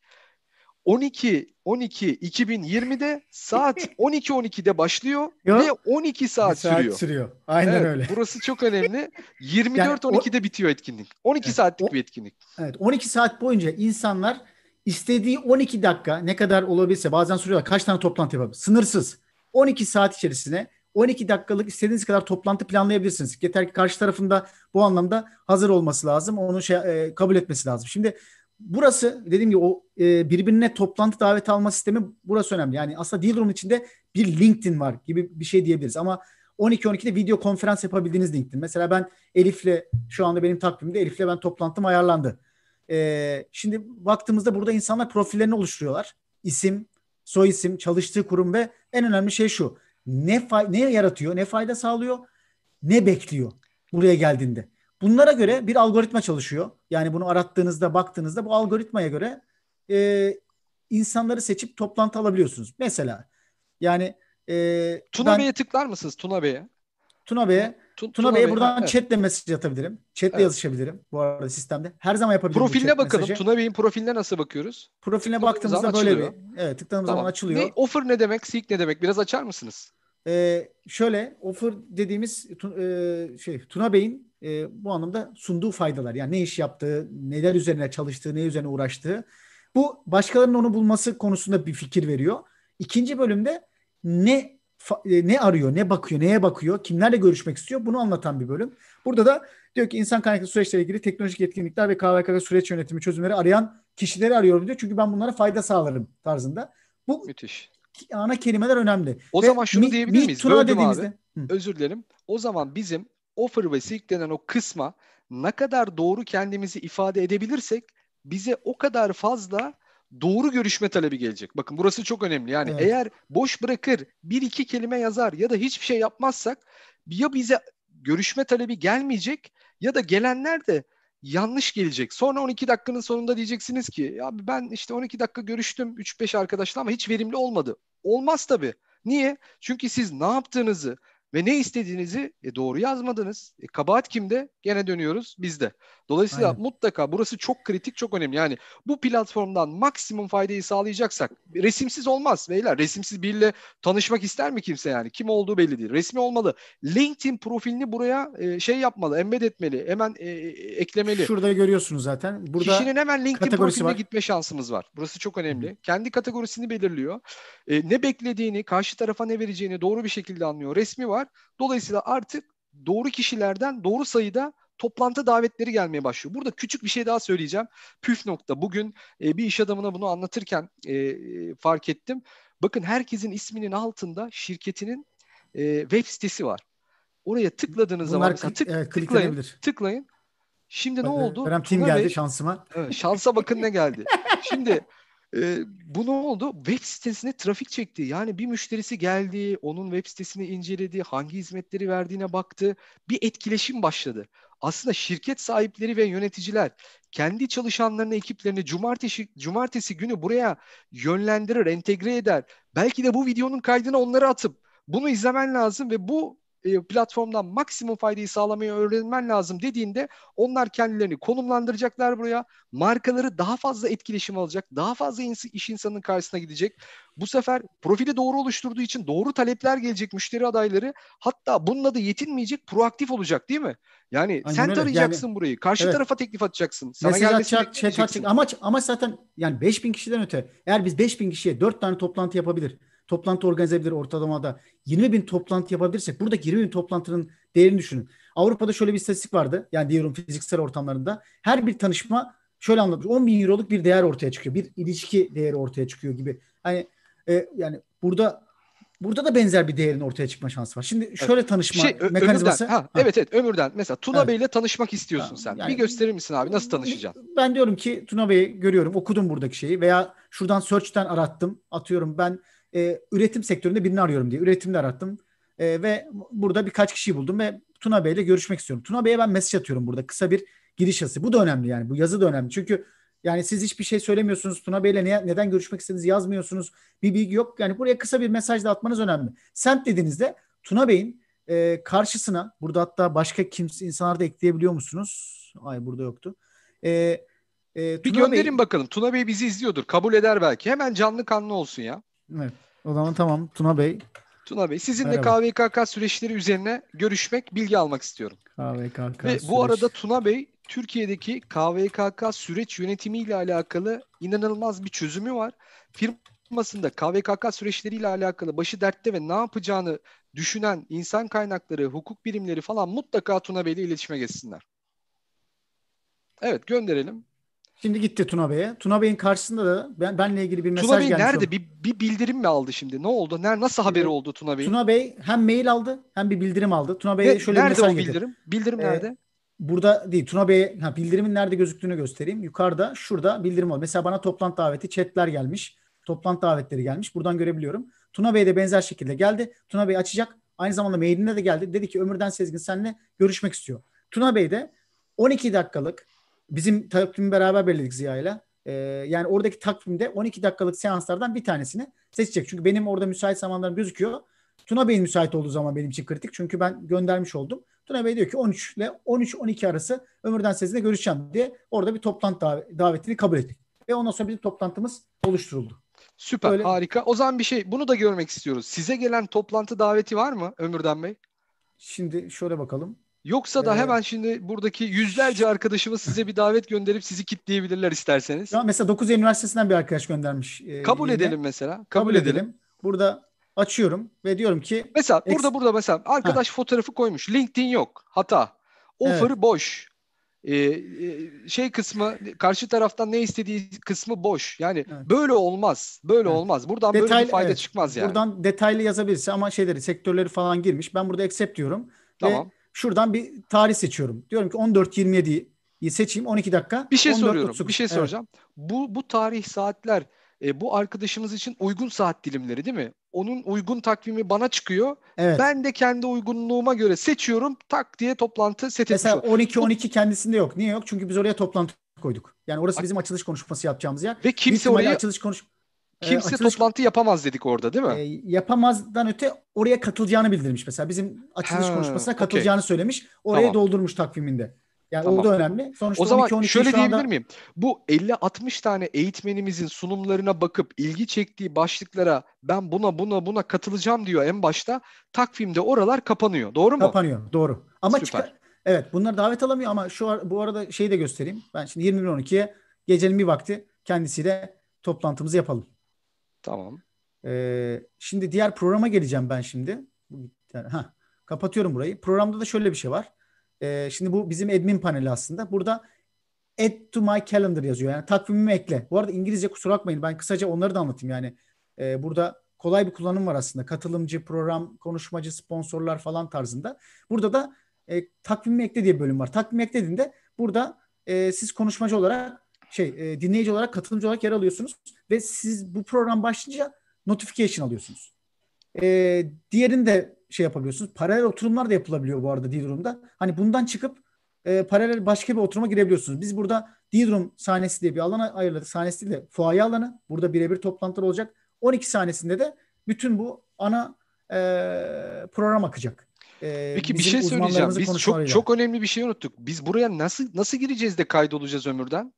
12 12 2020'de saat 12 12'de başlıyor Yok. ve 12 saat, saat sürüyor. sürüyor. Aynen evet, öyle. Burası çok önemli. 24 yani 12'de bitiyor etkinlik. 12 evet, saatlik o, bir etkinlik. Evet, 12 saat boyunca insanlar istediği 12 dakika ne kadar olabilse bazen soruyorlar kaç tane toplantı yapabilir? Sınırsız. 12 saat içerisine 12 dakikalık istediğiniz kadar toplantı planlayabilirsiniz. Yeter ki karşı tarafında bu anlamda hazır olması lazım. Onu şey, e, kabul etmesi lazım. Şimdi burası dediğim gibi o e, birbirine toplantı davet alma sistemi burası önemli. Yani aslında Dealroom içinde bir LinkedIn var gibi bir şey diyebiliriz. Ama 12-12'de video konferans yapabildiğiniz LinkedIn. Mesela ben Elif'le şu anda benim takvimimde Elif'le ben toplantım ayarlandı. E, şimdi baktığımızda burada insanlar profillerini oluşturuyorlar. İsim, soy isim, çalıştığı kurum ve en önemli şey şu. Ne, ne yaratıyor, ne fayda sağlıyor, ne bekliyor buraya geldiğinde. Bunlara göre bir algoritma çalışıyor. Yani bunu arattığınızda, baktığınızda bu algoritmaya göre e, insanları seçip toplantı alabiliyorsunuz. Mesela yani e, Tuna ben Bey'e tıklar mısınız Tuna Bey'e? Tuna Bey'e Tu- Tuna Bey'e Bey, buradan evet. chatle mesaj atabilirim. Chatle Evet. yazışabilirim bu arada sistemde. Her zaman yapabilirim Profiline bakalım. mesajı. Tuna Bey'in profiline nasıl bakıyoruz? Profiline tıkladığımız baktığımızda böyle açılıyor. bir evet tıkladığımız Tamam. zaman açılıyor. Ne, offer ne demek? Seek ne demek? Biraz açar mısınız? Ee, şöyle offer dediğimiz e, şey Tuna Bey'in e, bu anlamda sunduğu faydalar yani ne iş yaptığı, neler üzerine çalıştığı, ne üzerine uğraştığı. Bu başkalarının onu bulması konusunda bir fikir veriyor. İkinci bölümde ne e, ne arıyor, ne bakıyor, neye bakıyor, kimlerle görüşmek istiyor bunu anlatan bir bölüm. Burada da diyor ki insan kaynaklı süreçle ilgili teknolojik yetkinlikler ve KVKK süreç yönetimi çözümleri arayan kişileri arıyorum diyor. Çünkü ben bunlara fayda sağlarım tarzında. Bu Müthiş. ana kelimeler önemli. O Ve zaman şunu Mi- diyebilir Mi miyiz? Böldüm dediğimizde abi. Hı. Özür dilerim. O zaman bizim offer ve seek denen o kısma ne kadar doğru kendimizi ifade edebilirsek bize o kadar fazla doğru görüşme talebi gelecek. Bakın burası çok önemli. Yani Evet. eğer boş bırakır bir iki kelime yazar ya da hiçbir şey yapmazsak ya bize görüşme talebi gelmeyecek ya da gelenler de yanlış gelecek. Sonra 12 dakikanın sonunda diyeceksiniz ki ya ben işte 12 dakika görüştüm 3-5 arkadaşla ama hiç verimli olmadı. Olmaz tabii. Niye? Çünkü siz ne yaptığınızı ve ne istediğinizi e, doğru yazmadınız. E, kabahat kimde? Gene dönüyoruz bizde. Dolayısıyla Aynen. mutlaka burası çok kritik, çok önemli. Yani bu platformdan maksimum faydayı sağlayacaksak resimsiz olmaz beyler. Resimsiz biriyle tanışmak ister mi kimse yani? Kim olduğu belli değil. Resmi olmalı. LinkedIn profilini buraya e, şey yapmalı, embed etmeli, hemen e, e, eklemeli. Şurada görüyorsunuz zaten. Burada Kişinin hemen LinkedIn profiline var. gitme şansımız var. Burası çok önemli. Kendi kategorisini belirliyor. E, ne beklediğini, karşı tarafa ne vereceğini doğru bir şekilde anlıyor. Resmi var. Dolayısıyla artık doğru kişilerden doğru sayıda toplantı davetleri gelmeye başlıyor. Burada küçük bir şey daha söyleyeceğim. Püf nokta. Bugün e, bir iş adamına bunu anlatırken e, e, fark ettim. Bakın herkesin isminin altında şirketinin e, web sitesi var. Oraya tıkladığınız zaman bunlar klik- tık, evet, tıklayın, tıklayın. Şimdi ne Bak, oldu? Kerem Team Tuna geldi Bey- şansıma. Evet, şansa bakın ne geldi. Şimdi e, bu ne oldu? Web sitesine trafik çekti. Yani bir müşterisi geldi, onun web sitesini inceledi, hangi hizmetleri verdiğine baktı. Bir etkileşim başladı. Aslında şirket sahipleri ve yöneticiler kendi çalışanlarını, ekiplerini cumartesi cumartesi günü buraya yönlendirir, entegre eder. Belki de bu videonun kaydını onlara atıp bunu izlemen lazım ve bu e, platformdan maksimum faydayı sağlamayı öğrenmen lazım dediğinde onlar kendilerini konumlandıracaklar buraya. Markaları daha fazla etkileşim alacak. Daha fazla ins- iş insanının karşısına gidecek. Bu sefer profili doğru oluşturduğu için doğru talepler gelecek müşteri adayları. Hatta bununla da yetinmeyecek, proaktif olacak değil mi? Yani Aynen sen öyle. tarayacaksın burayı. Karşı Evet. tarafa teklif atacaksın. Sana Mesaj atacak, chat bekleyeceksin. atacak. Amaç, amaç zaten yani 5000 kişiden öte. Eğer biz 5000 kişiye 4 tane toplantı yapabilir. Toplantı organize edebilir ortalamada. 20 bin toplantı yapabilirsek buradaki 20 bin toplantının değerini düşünün. Avrupa'da şöyle bir istatistik vardı. Yani diyorum fiziksel ortamlarında. Her bir tanışma şöyle anlatmış. 10 bin euroluk bir değer ortaya çıkıyor. Bir ilişki değeri ortaya çıkıyor gibi. Hani e, yani burada burada da benzer bir değerin ortaya çıkma şansı var. Şimdi şöyle tanışma Şey, Ö- mekanizması. Ömürden. Ha, Ha. Evet evet Ömürden. Mesela Tuna Evet. Bey'le tanışmak istiyorsun Ha, sen. yani- bir gösterir misin abi? Nasıl tanışacaksın? Ben diyorum ki Tuna Bey'i görüyorum, okudum buradaki şeyi veya şuradan search'ten arattım. Atıyorum ben e, üretim sektöründe birini arıyorum diye. Üretimde arattım. E, ve burada birkaç kişiyi buldum ve Tuna Bey'le görüşmek istiyorum. Tuna Bey'e ben mesaj atıyorum burada. Kısa bir giriş yazısı. Bu da önemli yani. Bu yazı da önemli. Çünkü yani siz hiçbir şey söylemiyorsunuz. Tuna Bey'le ne, neden görüşmek istediğinizi yazmıyorsunuz. Bir bilgi yok. Yani buraya kısa bir mesaj da atmanız önemli. Sent dediğinizde Tuna Bey'in e, karşısına burada hatta başka kimse insanlar da ekleyebiliyor musunuz? Ay burada yoktu. E, e, Bir Tuna Bey- gönderin bakalım. Tuna Bey bizi izliyordur. Kabul eder belki. Hemen canlı kanlı olsun ya. Evet. O zaman tamam Tuna Bey. Tuna Bey sizinle Merhaba. KVKK süreçleri üzerine görüşmek, bilgi almak istiyorum. KVKK Ve süreç. bu arada Tuna Bey Türkiye'deki KVKK süreç yönetimiyle alakalı inanılmaz bir çözümü var. Firmasında KVKK süreçleriyle alakalı başı dertte ve ne yapacağını düşünen insan kaynakları, hukuk birimleri falan mutlaka Tuna Bey ile iletişime geçsinler. Evet gönderelim. Şimdi gitti Tuna Bey'e. Tuna Bey'in karşısında da ben, benle ilgili bir mesaj Tuna Bey gelmiş. nerede? oldu. Bir, bir bildirim mi aldı şimdi? Ne oldu? Ner nasıl haberi oldu Tuna Bey'in? Tuna Bey hem mail aldı hem bir bildirim aldı. Tuna Bey'e şöyle bir nerede mesaj o getirdi. bildirim? Bildirim Ee, nerede? Burada değil. Tuna Bey'e ha, bildirimin nerede gözüktüğünü göstereyim. Yukarıda şurada bildirim var. Mesela bana toplantı daveti chatler gelmiş. Toplantı davetleri gelmiş. Buradan görebiliyorum. Tuna Bey de benzer şekilde geldi. Tuna Bey açacak. Aynı zamanda mailinde de geldi. Dedi ki Ömürden Sezgin seninle görüşmek istiyor. Tuna Bey de 12 dakikalık bizim takvimi beraber belirledik Ziya'yla. Ee, yani oradaki takvimde 12 dakikalık seanslardan bir tanesini seçecek. Çünkü benim orada müsait zamanlarım gözüküyor. Tuna Bey'in müsait olduğu zaman benim için kritik. Çünkü ben göndermiş oldum. Tuna Bey diyor ki 13 ile 13-12 arası Ömürden Sezin'le görüşeceğim diye orada bir toplantı dav- davetini kabul ettik. Ve ondan sonra bizim toplantımız oluşturuldu. Süper, Öyle- harika. O zaman bir şey, bunu da görmek istiyoruz. Size gelen toplantı daveti var mı Ömürden Bey? Şimdi şöyle bakalım. Yoksa da Ee, hemen şimdi buradaki yüzlerce arkadaşımız size bir davet gönderip sizi kitleyebilirler isterseniz. Ya mesela 9 Eylül Üniversitesi'nden bir arkadaş göndermiş. e, Kabul yine. edelim mesela. Kabul, Kabul edelim. edelim. Burada açıyorum ve diyorum ki Mesela Eks- burada burada mesela arkadaş fotoğrafı koymuş. LinkedIn yok. Hata. Offer boş. Ee, e, şey kısmı karşı taraftan ne istediği kısmı boş. Yani Evet. böyle olmaz. Böyle Evet. olmaz. Buradan böyle bir fayda evet. çıkmaz yani. buradan detaylı yazabilirse ama şeyleri sektörleri falan girmiş. Ben burada accept diyorum. Tamam. Ve şuradan bir tarih seçiyorum. Diyorum ki 14.27'yi seçeyim 12 dakika. Bir şey 14.39. soruyorum. Bir şey Evet. soracağım. Bu bu tarih saatler e, bu arkadaşımız için uygun saat dilimleri değil mi? Onun uygun takvimi bana çıkıyor. Evet. Ben de kendi uygunluğuma göre seçiyorum. Tak diye toplantı set Mesela oluyorum. 12-12 kendisinde yok. Niye yok? Çünkü biz oraya toplantı koyduk. Yani orası bizim açılış konuşması yapacağımız yer. Ve kimse orayı açılış konuş e, kimse açılış- toplantı yapamaz dedik orada değil mi? e, yapamazdan öte oraya katılacağını bildirmiş mesela. Bizim açılış Ha, konuşmasına katılacağını söylemiş. Oraya Tamam. doldurmuş takviminde. Yani Tamam. o da önemli. Sonuçta O zaman 12-12 şöyle şu anda diyebilir miyim? Bu 50-60 tane eğitmenimizin sunumlarına bakıp ilgi çektiği başlıklara ben buna buna buna katılacağım diyor en başta. Takvimde oralar kapanıyor. Doğru mu? kapanıyor. Doğru. Ama Süper. çıkar. Evet bunlar davet alamıyor ama şu ar- bu arada şeyi de göstereyim. Ben şimdi 21.12'ye gecenin bir vakti kendisiyle toplantımızı yapalım. Tamam. Ee, şimdi diğer programa geleceğim ben şimdi. Ha, kapatıyorum burayı. Programda da şöyle bir şey var. Ee, şimdi bu bizim admin paneli aslında. Burada add to my calendar yazıyor. Yani takvimime ekle. Bu arada İngilizce kusura bakmayın. Ben kısaca onları da anlatayım. Yani e, burada kolay bir kullanım var aslında. Katılımcı, program, konuşmacı, sponsorlar falan tarzında. Burada da e, takvimime ekle diye bölüm var. Takvime eklediğinde burada e, siz konuşmacı olarak şey e, dinleyici olarak katılımcı olarak yer alıyorsunuz ve siz bu program başlayınca notification alıyorsunuz. E, diğerini de şey yapabiliyorsunuz. Paralel oturumlar da yapılabiliyor bu arada D-Room'da. Hani bundan çıkıp e, paralel başka bir oturuma girebiliyorsunuz. Biz burada D-Room sahnesi diye bir alana ayırladık. Sahnesi de fuaye alanı. Burada birebir toplantılar olacak. 12 sahnesinde de bütün bu ana e, program akacak. E, Peki bir şey söyleyeceğim. Biz çok çok önemli bir şey unuttuk. Biz buraya nasıl nasıl gireceğiz de kaydolacağız ömürden?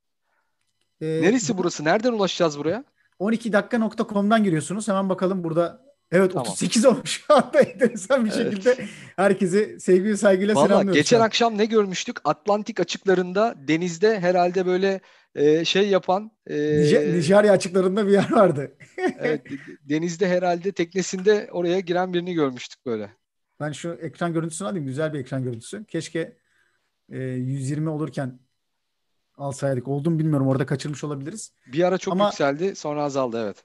E, Neresi burası? Nereden ulaşacağız buraya? 12dakika.com'dan giriyorsunuz. Hemen bakalım burada Evet Tamam. 38 olmuş şu anda enteresan bir Evet. şekilde herkese sevgi saygıyla Valla selamlıyoruz. geçen akşam ne görmüştük? Atlantik açıklarında denizde herhalde böyle e, şey yapan e, Nijer- Nijerya açıklarında bir yer vardı. evet, de- denizde herhalde teknesinde oraya giren birini görmüştük böyle. Ben şu ekran görüntüsünü alayım. Güzel bir ekran görüntüsü. Keşke e, 120 olurken alsaydık. Oldu mu bilmiyorum. Orada kaçırmış olabiliriz. Bir ara çok Ama- yükseldi, sonra azaldı evet.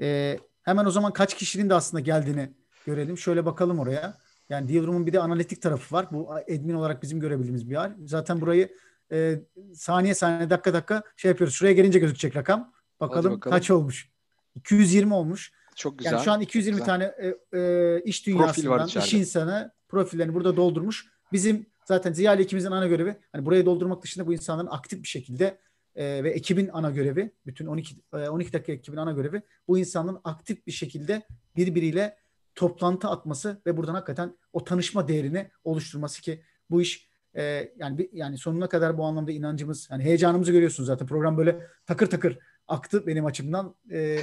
E, hemen o zaman kaç kişinin de aslında geldiğini görelim. Şöyle bakalım oraya. Yani Dealroom'un bir de analitik tarafı var. Bu admin olarak bizim görebildiğimiz bir yer. Zaten burayı e, saniye saniye dakika dakika şey yapıyoruz. Şuraya gelince gözükecek rakam. Bakalım, bakalım. kaç olmuş. 220 olmuş. Çok güzel. Yani şu an 220 güzel. tane e, e, iş dünyasından, iş insanı profillerini burada doldurmuş. Bizim zaten Ziya ile ikimizin ana görevi hani burayı doldurmak dışında bu insanların aktif bir şekilde e, ve ekibin ana görevi, bütün 12 e, 12 dakika ekibin ana görevi bu insanların aktif bir şekilde birbiriyle toplantı atması ve buradan hakikaten o tanışma değerini oluşturması ki bu iş e, yani bir, yani sonuna kadar bu anlamda inancımız, yani heyecanımızı görüyorsunuz zaten program böyle takır takır aktı benim açımdan e,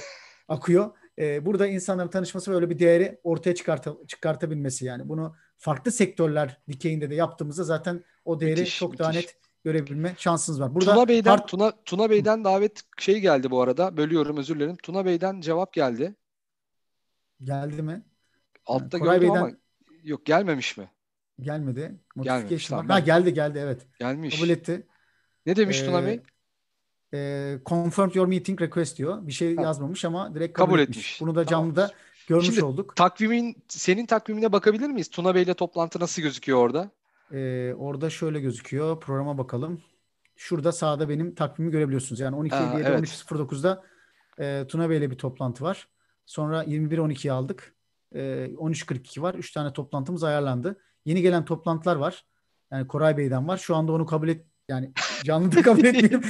akıyor. E, burada insanların tanışması ve öyle bir değeri ortaya çıkarta, çıkartabilmesi yani bunu farklı sektörler dikeyinde de yaptığımızda zaten o değeri Müthiş, çok daha müthiş. net görebilme şansınız var. Burada Tuna Bey'den part- Tuna Tuna Bey'den davet şey geldi bu arada. Bölüyorum özür dilerim. Tuna Bey'den cevap geldi. geldi mi? Altta Koray gördüm Bey'den- ama yok gelmemiş mi? Gelmedi. Gelmemiş, tamam. Ha ben- geldi geldi evet. Gelmiş. Kabul etti. Ne demiş Tuna Ee, Bey? E, confirmed your meeting request diyor. Bir şey Ha. yazmamış ama direkt kabul, Kabul etmiş. etmiş. Bunu da Tamam. canlıda görmüş Şimdi- olduk. Takvimin senin takvimine bakabilir miyiz? Tuna Bey'le toplantı nasıl gözüküyor orada? Ee, orada şöyle gözüküyor. Programa bakalım. Şurada sağda benim takvimi görebiliyorsunuz. Yani 12 Aa, 7 evet. 13.09'da e, Tuna Bey'le bir toplantı var. Sonra 21.12'yi aldık. E, 13.42 var. 3 tane toplantımız ayarlandı. Yeni gelen toplantılar var. Yani Koray Bey'den var. Şu anda onu kabul et yani canlı da kabul etmeyelim.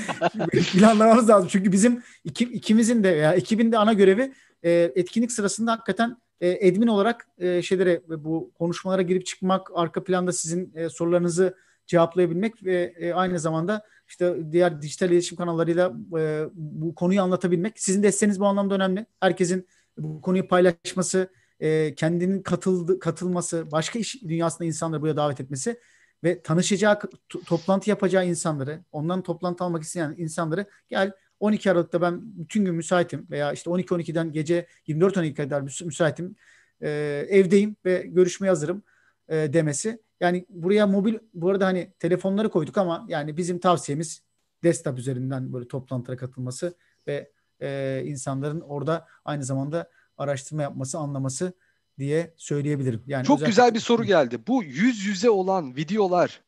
Planlamamız lazım. Çünkü bizim iki, ikimizin de veya ekibin de ana görevi e, etkinlik sırasında hakikaten e, admin olarak e, şeylere bu konuşmalara girip çıkmak, arka planda sizin e, sorularınızı cevaplayabilmek ve e, aynı zamanda işte diğer dijital iletişim kanallarıyla e, bu konuyu anlatabilmek. Sizin desteğiniz bu anlamda önemli. Herkesin bu konuyu paylaşması, e, kendinin katıldı, katılması, başka iş dünyasında insanları buraya davet etmesi ve tanışacağı, toplantı yapacağı insanları, ondan toplantı almak isteyen insanları gel 12 Aralık'ta ben bütün gün müsaitim veya işte 12-12'den gece 24-12 kadar müsaitim. E, evdeyim ve görüşmeye hazırım e, demesi. Yani buraya mobil bu arada hani telefonları koyduk ama yani bizim tavsiyemiz desktop üzerinden böyle toplantılara katılması ve e, insanların orada aynı zamanda araştırma yapması, anlaması diye söyleyebilirim. Yani Çok güzel bir soru geldi. Bu yüz yüze olan videolar,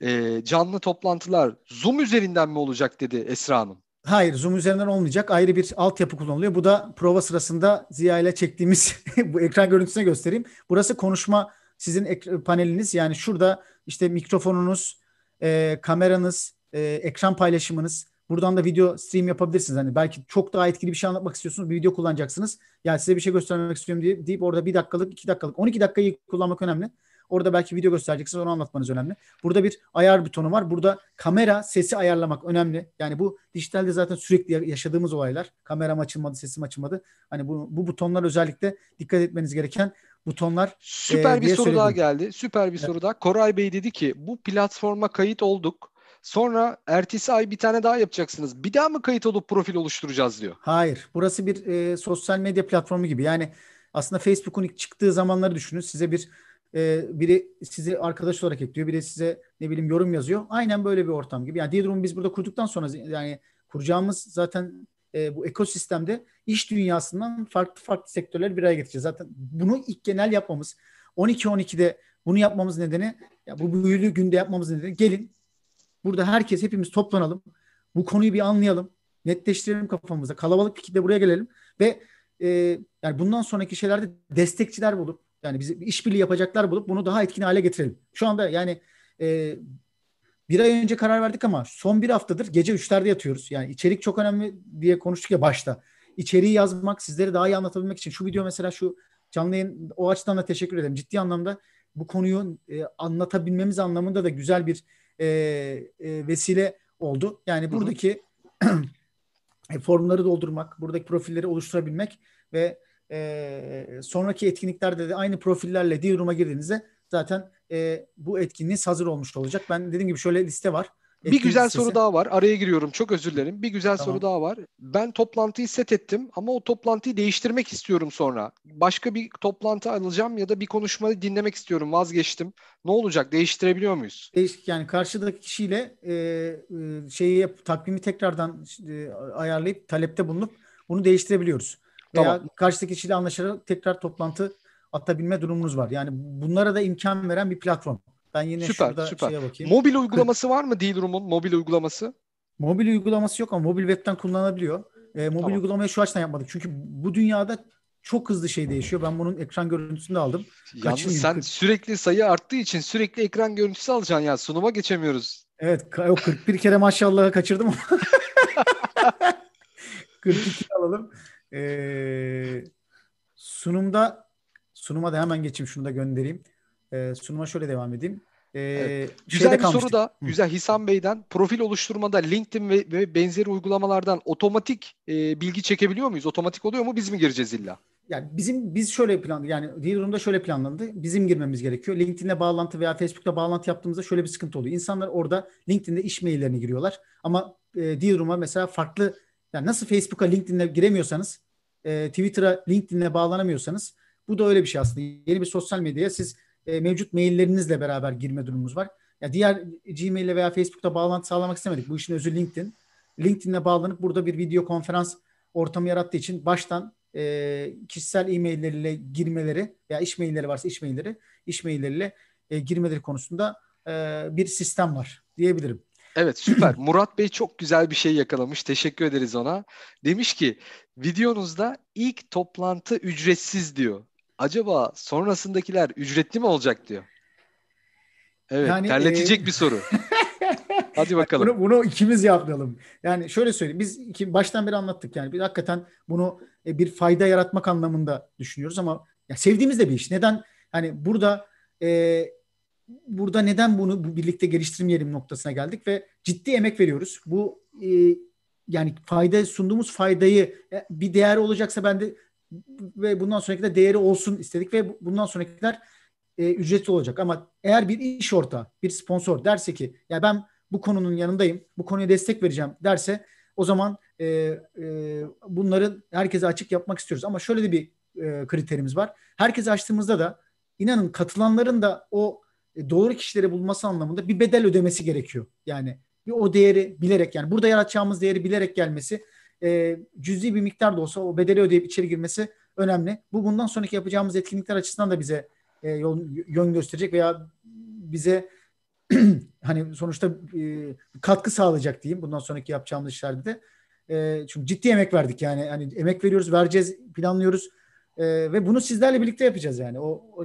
e, canlı toplantılar Zoom üzerinden mi olacak dedi Esra Hanım. Hayır Zoom üzerinden olmayacak. Ayrı bir altyapı kullanılıyor. Bu da prova sırasında Ziya ile çektiğimiz bu ekran görüntüsüne göstereyim. Burası konuşma sizin paneliniz. Yani şurada işte mikrofonunuz, e, kameranız, e, ekran paylaşımınız. Buradan da video stream yapabilirsiniz. Hani belki çok daha etkili bir şey anlatmak istiyorsunuz. Bir video kullanacaksınız. Yani size bir şey göstermek istiyorum diye, deyip orada bir dakikalık, iki dakikalık, 12 dakikayı kullanmak önemli. Orada belki video göstereceksiniz onu anlatmanız önemli. Burada bir ayar butonu var. Burada kamera sesi ayarlamak önemli. Yani bu dijitalde zaten sürekli yaşadığımız olaylar. Kameram açılmadı, sesim açılmadı. Hani bu, bu butonlar özellikle dikkat etmeniz gereken butonlar. Süper e, bir soru söyledim. daha geldi. Süper bir evet. soru daha. Koray Bey dedi ki bu platforma kayıt olduk. Sonra ertesi ay bir tane daha yapacaksınız. Bir daha mı kayıt olup profil oluşturacağız diyor. Hayır. Burası bir e, sosyal medya platformu gibi. Yani aslında Facebook'un ilk çıktığı zamanları düşünün. Size bir e, biri sizi arkadaş olarak ekliyor. Biri size ne bileyim yorum yazıyor. Aynen böyle bir ortam gibi. Yani Dealroom'u biz burada kurduktan sonra yani kuracağımız zaten e, bu ekosistemde iş dünyasından farklı farklı sektörler bir araya getireceğiz. Zaten bunu ilk genel yapmamız 12-12'de bunu yapmamız nedeni ya bu büyülü günde yapmamız nedeni gelin burada herkes hepimiz toplanalım. Bu konuyu bir anlayalım. Netleştirelim kafamızda. Kalabalık bir kitle buraya gelelim ve e, yani bundan sonraki şeylerde destekçiler bulup yani bizi işbirliği yapacaklar bulup bunu daha etkin hale getirelim. Şu anda yani e, bir ay önce karar verdik ama son bir haftadır gece üçlerde yatıyoruz. Yani içerik çok önemli diye konuştuk ya başta. İçeriği yazmak, sizleri daha iyi anlatabilmek için şu video mesela şu canlı yayın o açıdan da teşekkür ederim. Ciddi anlamda bu konuyu e, anlatabilmemiz anlamında da güzel bir e, e, vesile oldu. Yani buradaki formları doldurmak, buradaki profilleri oluşturabilmek ve e, sonraki etkinliklerde de aynı profillerle Dealroom'a girdiğinizde zaten e, bu etkinliğiniz hazır olmuş olacak. Ben dediğim gibi şöyle liste var. Bir güzel listesi. soru daha var. Araya giriyorum. Çok özür dilerim. Bir güzel tamam. soru daha var. Ben toplantıyı set ettim ama o toplantıyı değiştirmek istiyorum sonra. Başka bir toplantı alacağım ya da bir konuşmayı dinlemek istiyorum. Vazgeçtim. Ne olacak? Değiştirebiliyor muyuz? Değiş, yani karşıdaki kişiyle e, e, şeyi takvimi tekrardan e, ayarlayıp talepte bulunup bunu değiştirebiliyoruz. Veya tamam. karşıdaki kişiyle anlaşarak tekrar toplantı atabilme durumunuz var. Yani bunlara da imkan veren bir platform. Ben yine süper, şurada süper. şeye bakayım. Mobil uygulaması var mı Dealroom'un mobil uygulaması? Mobil uygulaması yok ama mobil webten kullanabiliyor. E, mobil tamam. uygulamayı şu açıdan yapmadık. Çünkü bu dünyada çok hızlı şey değişiyor. Ben bunun ekran görüntüsünü de aldım. Yalnız sen sürekli sayı arttığı için sürekli ekran görüntüsü alacaksın ya. Sunuma geçemiyoruz. Evet. O 41 kere maşallah kaçırdım ama. 42 alalım. Ee, sunumda sunuma da hemen geçeyim şunu da göndereyim. Ee, sunuma şöyle devam edeyim. Ee, evet. Güzel bir kalmıştık. soru da Hı. güzel Hisam Bey'den profil oluşturmada LinkedIn ve, ve benzeri uygulamalardan otomatik e, bilgi çekebiliyor muyuz? Otomatik oluyor mu? Biz mi gireceğiz illa? Yani bizim biz şöyle plan yani Dealer'ımda şöyle planlandı. Bizim girmemiz gerekiyor. LinkedIn'le bağlantı veya Facebook'ta bağlantı yaptığımızda şöyle bir sıkıntı oluyor. İnsanlar orada LinkedIn'de iş maillerini giriyorlar. Ama e, Dealer'ıma mesela farklı yani nasıl Facebook'a LinkedIn'le giremiyorsanız e, Twitter'a LinkedIn'le bağlanamıyorsanız bu da öyle bir şey aslında. Yeni bir sosyal medyaya siz e, mevcut maillerinizle beraber girme durumumuz var. Ya diğer Gmail ile veya Facebook'ta bağlantı sağlamak istemedik. Bu işin özü LinkedIn. LinkedIn'le bağlanıp burada bir video konferans ortamı yarattığı için baştan e, kişisel e-mailleriyle girmeleri veya iş mailleri varsa iş mailleri, iş mailleriyle e, girmeleri konusunda e, bir sistem var diyebilirim. Evet süper. Murat Bey çok güzel bir şey yakalamış. Teşekkür ederiz ona. Demiş ki videonuzda ilk toplantı ücretsiz diyor. Acaba sonrasındakiler ücretli mi olacak diyor. Evet yani, terletecek e... bir soru. Hadi bakalım. Bunu, bunu ikimiz yapmayalım. Yani şöyle söyleyeyim. Biz iki, baştan beri anlattık. Yani biz hakikaten bunu e, bir fayda yaratmak anlamında düşünüyoruz ama ya sevdiğimiz de bir iş. Neden? Hani burada e, burada neden bunu bu birlikte geliştirmeyelim noktasına geldik ve ciddi emek veriyoruz. Bu e, yani fayda sunduğumuz faydayı e, bir değer olacaksa ben de ve bundan sonraki de değeri olsun istedik ve bundan sonrakiler e, ücretli olacak. Ama eğer bir iş ortağı, bir sponsor derse ki ya ben bu konunun yanındayım, bu konuya destek vereceğim derse o zaman e, e, bunları herkese açık yapmak istiyoruz. Ama şöyle de bir e, kriterimiz var. Herkese açtığımızda da inanın katılanların da o doğru kişileri bulması anlamında bir bedel ödemesi gerekiyor. Yani bir o değeri bilerek yani burada yaratacağımız değeri bilerek gelmesi e, cüzi bir miktar da olsa o bedeli ödeyip içeri girmesi önemli. Bu bundan sonraki yapacağımız etkinlikler açısından da bize e, yol, yön gösterecek veya bize hani sonuçta e, katkı sağlayacak diyeyim bundan sonraki yapacağımız işlerde de. E, çünkü ciddi emek verdik yani hani emek veriyoruz, vereceğiz, planlıyoruz. E, ve bunu sizlerle birlikte yapacağız yani. O, o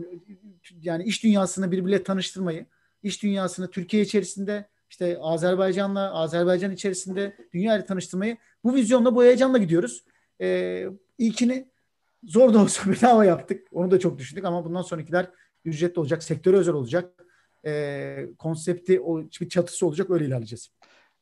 yani iş dünyasını birbirle tanıştırmayı, iş dünyasını Türkiye içerisinde işte Azerbaycan'la, Azerbaycan içerisinde dünya tanıştırmayı bu vizyonla, bu heyecanla gidiyoruz. E, ilkini zor da olsa bedava yaptık. Onu da çok düşündük ama bundan sonrakiler ücretli olacak, sektöre özel olacak. E, konsepti, o bir çatısı olacak öyle ilerleyeceğiz.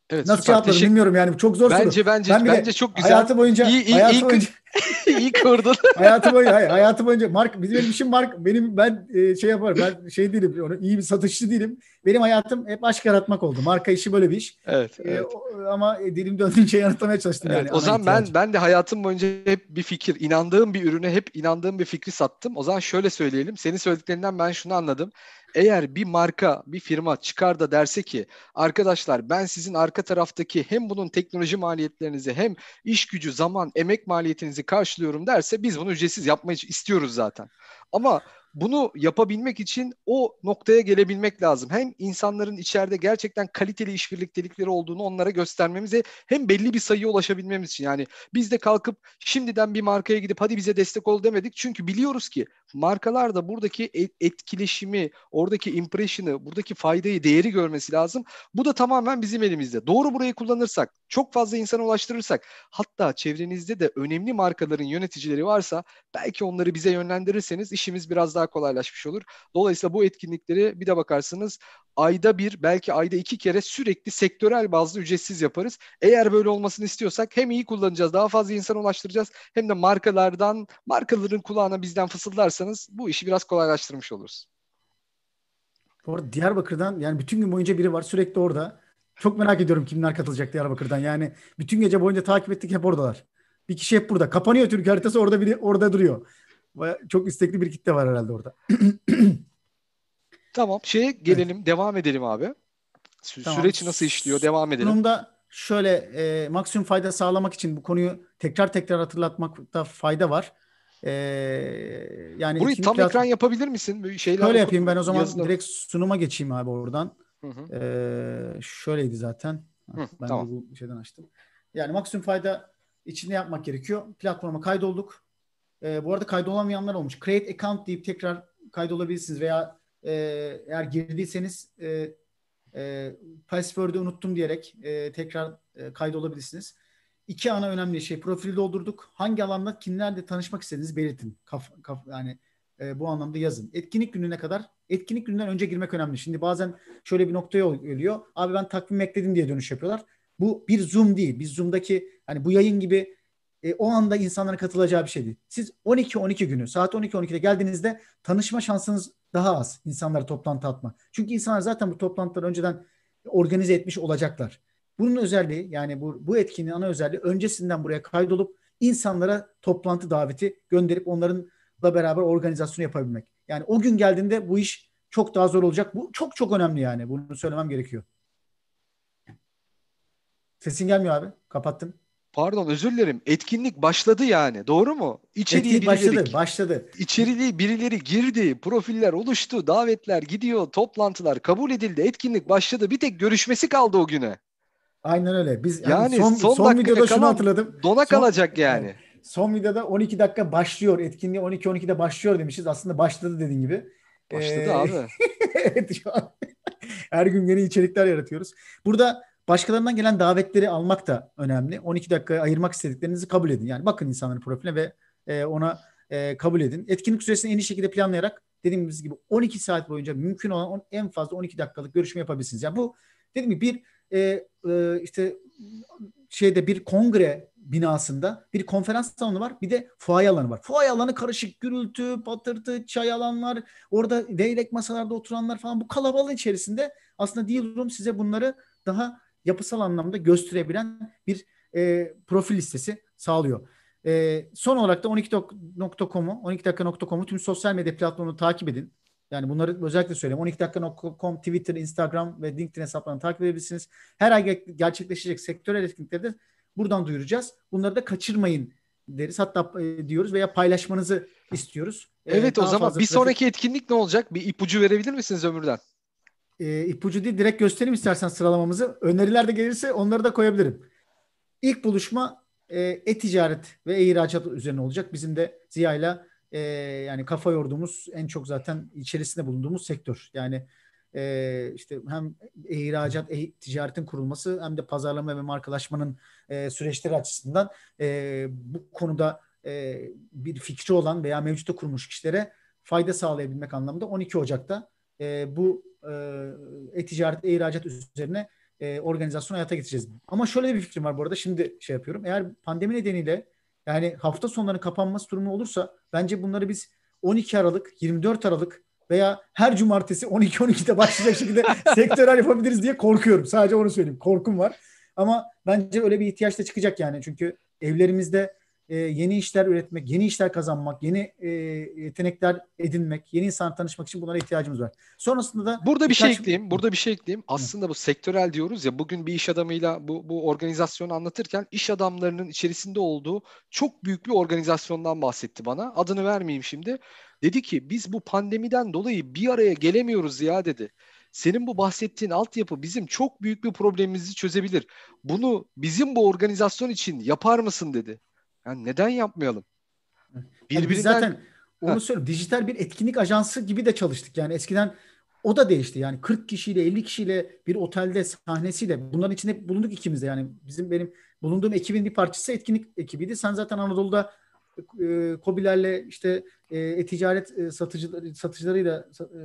Evet, Nasıl süper. cevapladım Teşekkür- bilmiyorum yani çok zor Bence soru. bence Ben bir de bence çok güzel. Hayatı boyunca İyi- iyi- hayatı iyi- boyunca İyi kurdun. hayatı boyunca hayır, hayatı boyunca mark bizim benim işim mark benim ben e, şey yaparım ben şey değilim onu iyi bir satışçı değilim. Benim hayatım hep aşk yaratmak oldu. Marka işi böyle bir iş. Evet. E, evet. o- ama e, dilim döndüğünce yanıtlamaya çalıştım Evet, yani. o zaman ben ben de hayatım boyunca hep bir fikir, inandığım bir ürüne hep inandığım bir fikri sattım. O zaman şöyle söyleyelim. Senin söylediklerinden ben şunu anladım. Eğer bir marka, bir firma çıkar da derse ki arkadaşlar ben sizin arka taraftaki hem bunun teknoloji maliyetlerinizi hem iş gücü, zaman, emek maliyetinizi karşılıyorum derse biz bunu ücretsiz yapmayı istiyoruz zaten. Ama bunu yapabilmek için o noktaya gelebilmek lazım. Hem insanların içeride gerçekten kaliteli iş birliktelikleri olduğunu onlara göstermemize hem belli bir sayıya ulaşabilmemiz için. Yani biz de kalkıp şimdiden bir markaya gidip hadi bize destek ol demedik. Çünkü biliyoruz ki markalar da buradaki et- etkileşimi, oradaki impression'ı, buradaki faydayı, değeri görmesi lazım. Bu da tamamen bizim elimizde. Doğru burayı kullanırsak, çok fazla insana ulaştırırsak, hatta çevrenizde de önemli markaların yöneticileri varsa belki onları bize yönlendirirseniz işimiz biraz daha kolaylaşmış olur. Dolayısıyla bu etkinlikleri bir de bakarsınız ayda bir belki ayda iki kere sürekli sektörel bazlı ücretsiz yaparız. Eğer böyle olmasını istiyorsak hem iyi kullanacağız, daha fazla insana ulaştıracağız hem de markalardan, markaların kulağına bizden fısıldarsanız bu işi biraz kolaylaştırmış oluruz. Bu arada Diyarbakır'dan yani bütün gün boyunca biri var sürekli orada. Çok merak ediyorum kimler katılacak Diyarbakır'dan. Yani bütün gece boyunca takip ettik hep oradalar. Bir kişi hep burada. Kapanıyor Türk haritası orada biri orada duruyor. Baya- Çok istekli bir kitle var herhalde orada. Tamam, şeye gelelim, devam edelim abi. Sü- Tamam. Süreç nasıl işliyor? Devam edelim. Sunumda şöyle e, maksimum fayda sağlamak için bu konuyu tekrar tekrar hatırlatmakta fayda var. E, yani Burayı tam platform- ekran yapabilir misin? Böyle şeyler Şöyle yapayım ben o zaman yazılı- direkt sunuma geçeyim abi oradan. Hı hı. Ee, şöyleydi zaten. Hı, ben tamam. bu şeyden açtım. Yani maksimum fayda içinde yapmak gerekiyor. Platforma kaydolduk. Ee, bu arada kaydolamayanlar olmuş. Create account deyip tekrar kaydolabilirsiniz veya e, eğer girdiyseniz e, e, password'ü unuttum diyerek e, tekrar e, kaydolabilirsiniz. İki ana önemli şey. Profili doldurduk. Hangi alanda kimlerle tanışmak istediğinizi belirtin. Kaf, kaf, yani e, bu anlamda yazın. Etkinlik gününe kadar etkinlik gününden önce girmek önemli. Şimdi bazen şöyle bir noktaya geliyor. Abi ben takvim ekledim diye dönüş yapıyorlar. Bu bir Zoom değil. Biz Zoom'daki hani bu yayın gibi e, o anda insanların katılacağı bir şey değil. Siz 12-12 günü saat 12-12'de geldiğinizde tanışma şansınız daha az insanlara toplantı atma. Çünkü insanlar zaten bu toplantıları önceden organize etmiş olacaklar. Bunun özelliği yani bu, bu etkinliğin ana özelliği öncesinden buraya kaydolup insanlara toplantı daveti gönderip onlarınla beraber organizasyonu yapabilmek. Yani o gün geldiğinde bu iş çok daha zor olacak. Bu çok çok önemli yani. Bunu söylemem gerekiyor. Sesin gelmiyor abi. Kapattım. Pardon özür dilerim. Etkinlik başladı yani. Doğru mu? İçeriye Etkinlik birileri, başladı. Başladı. içeriliği birileri girdi. Profiller oluştu. Davetler gidiyor. Toplantılar kabul edildi. Etkinlik başladı. Bir tek görüşmesi kaldı o güne. Aynen öyle. Biz yani Yani son, son son, videoda şunu hatırladım. Dona Son- kalacak yani. Son videoda 12 dakika başlıyor. Etkinliği 12-12'de başlıyor demişiz. Aslında başladı dediğin gibi. Başladı Ee, abi. evet şu an. Her gün yeni içerikler yaratıyoruz. Burada başkalarından gelen davetleri almak da önemli. 12 dakika ayırmak istediklerinizi kabul edin. Yani bakın insanların profiline ve e, ona e, kabul edin. Etkinlik süresini en iyi şekilde planlayarak dediğimiz gibi 12 saat boyunca mümkün olan en fazla 12 dakikalık görüşme yapabilirsiniz. Yani bu dediğim gibi bir e, e, işte şeyde bir kongre binasında bir konferans salonu var bir de fuaye alanı var. Fuaye alanı karışık gürültü, patırtı, çay alanlar, orada leylek masalarda oturanlar falan bu kalabalığın içerisinde aslında Deal Room size bunları daha yapısal anlamda gösterebilen bir e, profil listesi sağlıyor. E, son olarak da 12.com'u 12dakika.com'u tüm sosyal medya platformunu takip edin. Yani bunları özellikle söyleyeyim. 12 dakika.com, Twitter, Instagram ve LinkedIn hesaplarını takip edebilirsiniz. Her ay gerçekleşecek sektörel etkinlikleri de buradan duyuracağız. Bunları da kaçırmayın deriz. Hatta e, diyoruz veya paylaşmanızı istiyoruz. E, evet ee, o zaman bir sonraki etkinlik ne olacak? Bir ipucu verebilir misiniz Ömür'den? E, ipucu değil direkt göstereyim istersen sıralamamızı. Öneriler de gelirse onları da koyabilirim. İlk buluşma e, e-ticaret ve e-ihracat üzerine olacak. Bizim de Ziya'yla e, yani kafa yorduğumuz en çok zaten içerisinde bulunduğumuz sektör. Yani e, işte hem ihracat, e, ticaretin kurulması hem de pazarlama ve markalaşmanın e, süreçleri açısından e, bu konuda e, bir fikri olan veya mevcutta kurmuş kişilere fayda sağlayabilmek anlamında 12 Ocak'ta e, bu e, e-ticaret, e-ihracat üzerine e, organizasyonu hayata getireceğiz. Ama şöyle bir fikrim var bu arada. Şimdi şey yapıyorum. Eğer pandemi nedeniyle yani hafta sonlarının kapanması durumu olursa bence bunları biz 12 Aralık, 24 Aralık veya her cumartesi 12-12'de başlayacak şekilde sektörel yapabiliriz diye korkuyorum. Sadece onu söyleyeyim. Korkum var. Ama bence öyle bir ihtiyaç da çıkacak yani. Çünkü evlerimizde e, yeni işler üretmek, yeni işler kazanmak, yeni e, yetenekler edinmek, yeni insan tanışmak için bunlara ihtiyacımız var. Sonrasında da burada bir şey ekleyeyim. Burada bir şey ekleyeyim. Aslında bu sektörel diyoruz ya bugün bir iş adamıyla bu bu organizasyonu anlatırken iş adamlarının içerisinde olduğu çok büyük bir organizasyondan bahsetti bana. Adını vermeyeyim şimdi. Dedi ki biz bu pandemiden dolayı bir araya gelemiyoruz ya dedi. Senin bu bahsettiğin altyapı bizim çok büyük bir problemimizi çözebilir. Bunu bizim bu organizasyon için yapar mısın dedi. Yani neden yapmayalım? Birbirinden... biz zaten onu söyleyeyim. Dijital bir etkinlik ajansı gibi de çalıştık. Yani eskiden o da değişti. Yani 40 kişiyle 50 kişiyle bir otelde sahnesiyle bunların içinde bulunduk ikimiz de. Yani bizim benim bulunduğum ekibin bir parçası etkinlik ekibiydi. Sen zaten Anadolu'da e, Kobilerle işte e, e-ticaret e, satıcıları satıcılarıyla e,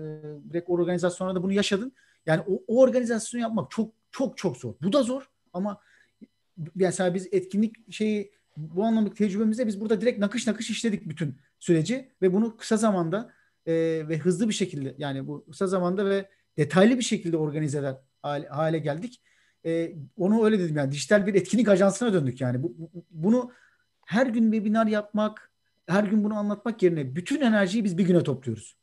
direkt organizasyonlarda da bunu yaşadın. Yani o, o organizasyonu yapmak çok çok çok zor. Bu da zor ama mesela biz etkinlik şeyi bu anlamda tecrübemizde biz burada direkt nakış nakış işledik bütün süreci ve bunu kısa zamanda e, ve hızlı bir şekilde yani bu kısa zamanda ve detaylı bir şekilde organizeler hale, hale geldik. E, onu öyle dedim yani dijital bir etkinlik ajansına döndük yani. Bu, bu, bunu her gün webinar yapmak, her gün bunu anlatmak yerine bütün enerjiyi biz bir güne topluyoruz.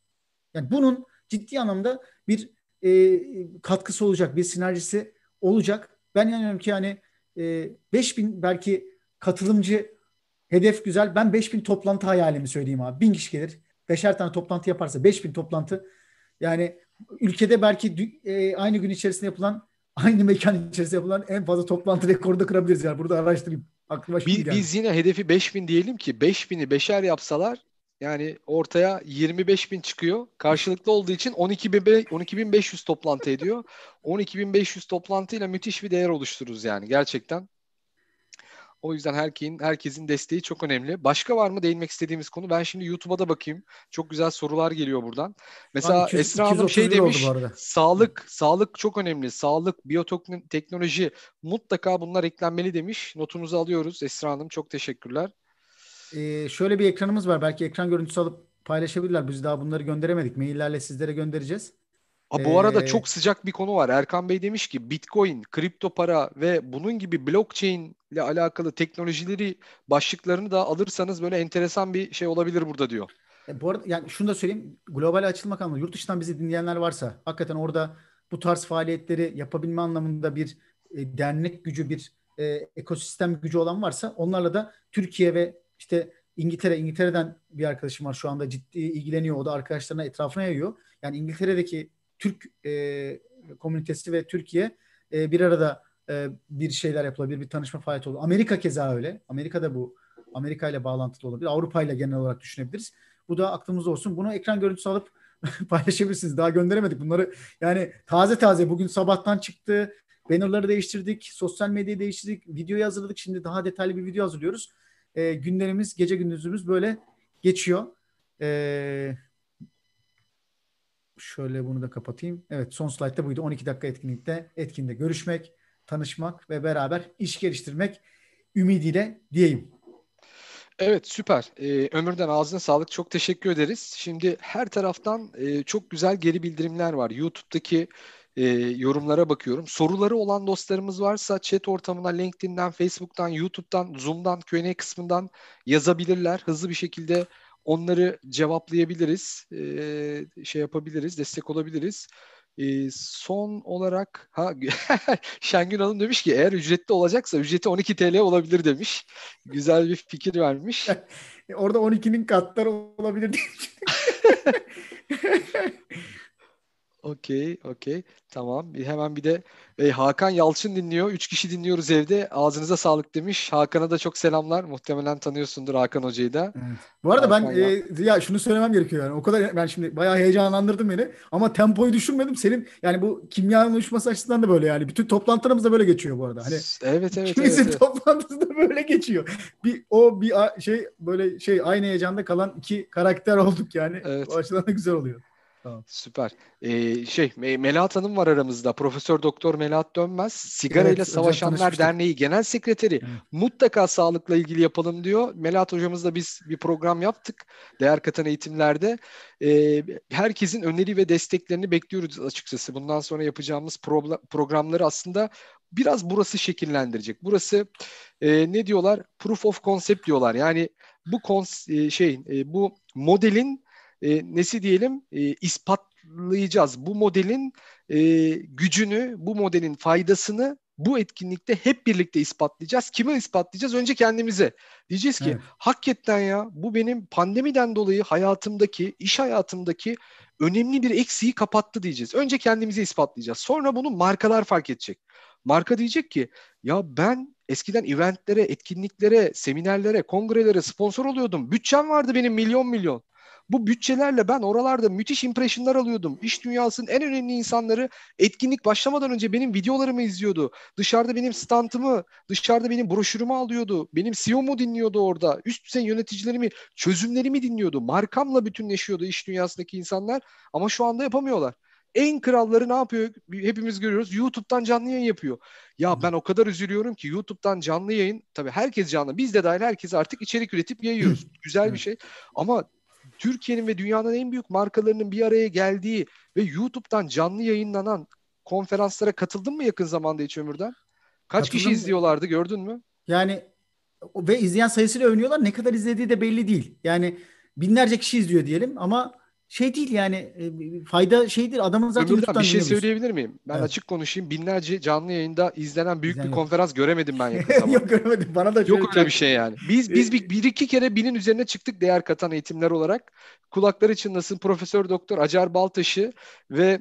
Yani bunun ciddi anlamda bir e, katkısı olacak, bir sinerjisi olacak. Ben inanıyorum ki yani e, 5000 belki katılımcı hedef güzel. Ben 5000 toplantı hayalimi söyleyeyim abi. 1000 kişi gelir. Beşer tane toplantı yaparsa 5000 toplantı yani ülkede belki e, aynı gün içerisinde yapılan aynı mekan içerisinde yapılan en fazla toplantı rekoru da kırabiliriz yani. Burada araştırayım. Aklıma biz, biz yine hedefi 5000 diyelim ki 5000'i beşer yapsalar yani ortaya 25 bin çıkıyor. Karşılıklı olduğu için 12.500 toplantı ediyor. 12.500 toplantıyla müthiş bir değer oluştururuz yani gerçekten. O yüzden herkesin herkesin desteği çok önemli. Başka var mı değinmek istediğimiz konu? Ben şimdi YouTube'a da bakayım. Çok güzel sorular geliyor buradan. Mesela 200, Esra Hanım şey demiş. Sağlık, sağlık çok önemli. Sağlık, biyoteknoloji mutlaka bunlar eklenmeli demiş. Notunuzu alıyoruz Esra Hanım. Çok teşekkürler. Ee, şöyle bir ekranımız var. Belki ekran görüntüsü alıp paylaşabilirler. Biz daha bunları gönderemedik. Maillerle sizlere göndereceğiz. Ha, bu arada ee, çok sıcak bir konu var. Erkan Bey demiş ki Bitcoin, kripto para ve bunun gibi blockchain ile alakalı teknolojileri başlıklarını da alırsanız böyle enteresan bir şey olabilir burada diyor. E, bu arada yani şunu da söyleyeyim. Global açılmak anlamında yurt dışından bizi dinleyenler varsa hakikaten orada bu tarz faaliyetleri yapabilme anlamında bir e, dernek gücü, bir e, ekosistem gücü olan varsa onlarla da Türkiye ve işte İngiltere, İngiltere'den bir arkadaşım var şu anda ciddi ilgileniyor. O da arkadaşlarına etrafına yayıyor. Yani İngiltere'deki Türk e, komünitesi ve Türkiye e, bir arada e, bir şeyler yapılabilir, bir tanışma faaliyeti olur. Amerika keza öyle. Amerika'da bu Amerika ile bağlantılı olabilir. Avrupa ile genel olarak düşünebiliriz. Bu da aklımızda olsun. Bunu ekran görüntüsü alıp paylaşabilirsiniz. Daha gönderemedik bunları. Yani taze taze bugün sabahtan çıktı. Bannerları değiştirdik. Sosyal medyayı değiştirdik. Videoyu hazırladık. Şimdi daha detaylı bir video hazırlıyoruz. E, günlerimiz, gece gündüzümüz böyle geçiyor. E, şöyle bunu da kapatayım. Evet son slaytta buydu. 12 dakika etkinlikte, etkinde görüşmek, tanışmak ve beraber iş geliştirmek ümidiyle diyeyim. Evet süper. Ee, Ömür'den ağzına sağlık. Çok teşekkür ederiz. Şimdi her taraftan e, çok güzel geri bildirimler var. YouTube'daki e, yorumlara bakıyorum. Soruları olan dostlarımız varsa chat ortamına LinkedIn'den, Facebook'tan, YouTube'dan, Zoom'dan, Q&A kısmından yazabilirler. Hızlı bir şekilde onları cevaplayabiliriz. E, şey yapabiliriz, destek olabiliriz. E, son olarak ha Şengün Hanım demiş ki eğer ücretli olacaksa ücreti 12 TL olabilir demiş. Güzel bir fikir vermiş. Orada 12'nin katları olabilir diye. Okey, okey. Tamam. Bir, hemen bir de e, Hakan Yalçın dinliyor. Üç kişi dinliyoruz evde. Ağzınıza sağlık demiş. Hakan'a da çok selamlar. Muhtemelen tanıyorsundur Hakan Hoca'yı da. Bu arada Hakan ben e, ya şunu söylemem gerekiyor yani. O kadar ben şimdi bayağı heyecanlandırdım beni ama tempoyu düşürmedim. Senin yani bu kimya uyuşması açısından da böyle yani. Bütün toplantılarımız da böyle geçiyor bu arada. Hani evet evet ikimizin evet. evet. toplantısı da böyle geçiyor. Bir o bir a- şey böyle şey aynı heyecanda kalan iki karakter olduk yani. Evet. O açıdan da güzel oluyor. Süper. Ee, şey Me- Melahat Hanım var aramızda. Profesör Doktor Melahat Dönmez. Sigara Evet, Savaşanlar. Derneği Genel Sekreteri. Evet. Mutlaka sağlıkla ilgili yapalım diyor. Melahat hocamızla biz bir program yaptık. Değer katan eğitimlerde. Ee, herkesin öneri ve desteklerini bekliyoruz açıkçası. Bundan sonra yapacağımız pro- programları aslında biraz burası şekillendirecek. Burası e, ne diyorlar? Proof of concept diyorlar. Yani bu kons- e, şey e, bu modelin e, nesi diyelim e, ispatlayacağız. Bu modelin e, gücünü, bu modelin faydasını bu etkinlikte hep birlikte ispatlayacağız. Kime ispatlayacağız? Önce kendimize. Diyeceğiz ki Evet. hakikaten ya bu benim pandemiden dolayı hayatımdaki, iş hayatımdaki önemli bir eksiği kapattı diyeceğiz. Önce kendimize ispatlayacağız. Sonra bunu markalar fark edecek. Marka diyecek ki ya ben eskiden eventlere, etkinliklere, seminerlere, kongrelere sponsor oluyordum. Bütçem vardı benim milyon milyon. Bu bütçelerle ben oralarda müthiş impressionlar alıyordum. İş dünyasının en önemli insanları etkinlik başlamadan önce benim videolarımı izliyordu. Dışarıda benim stantımı, dışarıda benim broşürümü alıyordu. Benim CEO'mu dinliyordu orada. Üst düzey yöneticilerimi, çözümlerimi dinliyordu. Markamla bütünleşiyordu iş dünyasındaki insanlar. Ama şu anda yapamıyorlar. En kralları ne yapıyor? Hepimiz görüyoruz. YouTube'dan canlı yayın yapıyor. Ya ben o kadar üzülüyorum ki YouTube'dan canlı yayın, tabii herkes canlı, biz de dahil herkes artık içerik üretip yayıyoruz. Güzel bir şey. Ama Türkiye'nin ve dünyanın en büyük markalarının bir araya geldiği ve YouTube'dan canlı yayınlanan konferanslara katıldın mı yakın zamanda hiç Ömür'den? Kaç kişi Katıldım. izliyorlardı gördün mü? Yani ve izleyen sayısıyla övünüyorlar. Ne kadar izlediği de belli değil. Yani binlerce kişi izliyor diyelim ama şey değil yani e, fayda şeydir. Adamın zaten Ömür'den bir şey söyleyebilir miyim? Ben Evet. açık konuşayım. Binlerce canlı yayında izlenen büyük İzleyen bir yok. konferans göremedim ben yakın zamanda. Yok göremedim. Bana da Yok öyle bir şey yani. Biz biz bir, bir iki kere binin üzerine çıktık değer katan eğitimler olarak. Kulakları çınlasın Profesör Doktor Acar Baltaş'ı ve